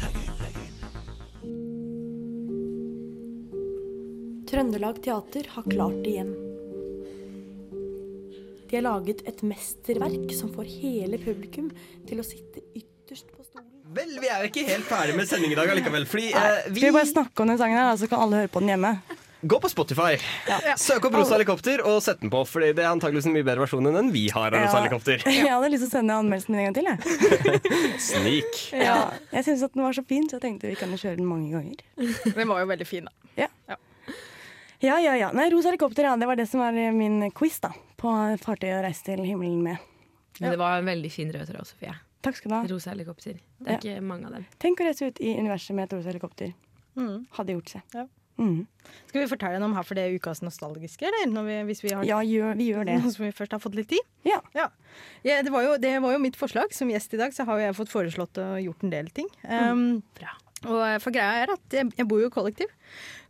S22: Trøndelag Teater har klart det igjen. De har laget et mesterverk som får hele publikum til å sitte ytterst på stolen.
S5: vel, vi er jo ikke helt ferdig med sending i dag allikevel. Fordi eh,
S3: Skal vi bare snakke om den sangen her, så kan alle høre på den hjemme?
S5: Gå på Spotify, søk opp Rosa helikopter og sett den på. For det er antakeligvis en mye bedre versjon enn den vi har av Rosa helikopter.
S3: Jeg hadde lyst til å sende anmeldelsen min en gang til. Jeg,
S5: Snik.
S3: ja. jeg syns den var så fin, så jeg tenkte vi kan kjøre den mange ganger.
S4: Den var jo veldig fin, da.
S3: Ja. Ja, ja, ja. Nei, Rosa helikopter, ja. Det var det som var min quiz da, på fartøy å reise til himmelen med.
S15: Men det var en veldig fin rød tråd, Sofie.
S3: Takk skal du ha.
S15: Rosa helikopter. Det er
S3: Ja.
S15: ikke mange av dem.
S3: Tenk å reise ut i universet med et rosa helikopter.
S4: Mm.
S3: Hadde gjort seg.
S4: Ja.
S3: Mm.
S4: Skal vi fortelle noe om her for det er ukas nostalgiske, eller? Når vi, hvis vi har
S3: Ja, gjør, vi gjør det.
S4: Som vi først har fått litt tid?
S3: Ja.
S4: Ja, det, var jo, det var jo mitt forslag. Som gjest i dag så har jo jeg fått foreslått og gjort en del ting. Um, og eh, for greia er at jeg, jeg bor jo i kollektiv,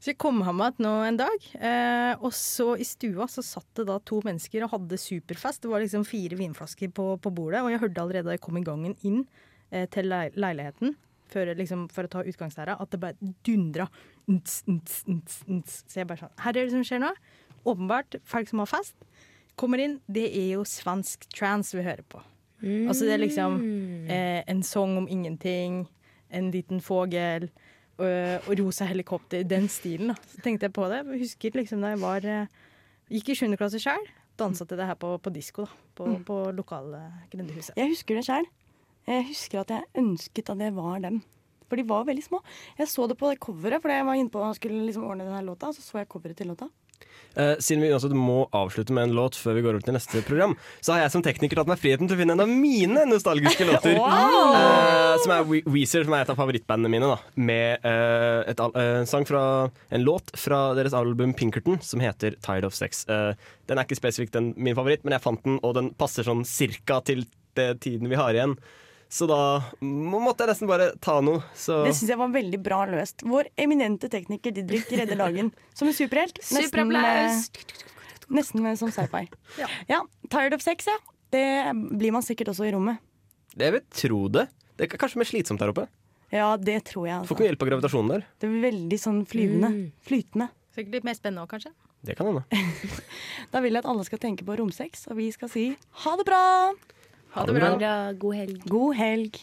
S4: så jeg kom ham igjen nå en dag. Eh, og så i stua så satt det da to mennesker og hadde superfest. Det var liksom fire vinflasker på, på bordet, og jeg hørte allerede da jeg kom i gangen inn eh, til lei- leiligheten, for, liksom, for å ta utgangslæra, at det bare dundra. Nts, nts, nts, nts. Så jeg bare sånn Her er det som skjer nå. Åpenbart folk som har fest, kommer inn. Det er jo svensk trans vi hører på. Altså det er liksom eh, en sang om ingenting, en liten fågel, og, og rosa helikopter, den stilen. da. Så tenkte jeg på det. Jeg husker liksom da jeg var eh, gikk i 7. klasse sjøl, dansa til det her på, på disko da, på,
S3: Mm.
S4: på lokale grendehuset.
S3: Jeg husker det sjøl. Jeg husker at jeg ønsket at jeg var dem. For de var veldig små. Jeg så det på det coveret, for jeg var inne på og skulle liksom ordne denne låta. Og så så jeg coveret til låta.
S5: Eh, siden vi uansett må avslutte med en låt før vi går over til neste program, så har jeg som tekniker tatt meg friheten til å finne en av mine nostalgiske låter.
S21: Wow!
S5: uh, som er We- Weezer, som er et av favorittbandene mine. da Med uh, et, en sang fra en låt fra deres album Pinkerton som heter Tired of Sex. Den er ikke spesifikt min favoritt, men jeg fant den, og den passer sånn cirka til det tiden vi har igjen. Så da måtte jeg nesten bare ta noe. Så
S3: Det syns jeg var veldig bra løst. Vår eminente tekniker Didrik redder dagen som en superhelt. Nesten,
S15: Superapplaus.
S3: eh, nesten med som sci-fi. Ja. Tired of sex, ja. Det blir man sikkert også i rommet.
S5: Det vil tro det. Det er kanskje mer slitsomt der oppe.
S3: Ja, det tror jeg.
S5: Får
S3: Altså.
S5: ikke noe hjelp av gravitasjonen der.
S3: Det blir veldig sånn flyvende. Flytende.
S4: Sikkert litt mer spennende òg, kanskje.
S5: Det kan hende.
S3: Da vil jeg at alle skal tenke på romsex, og vi skal si ha det bra!
S15: Ha det bra. God helg.
S3: God helg.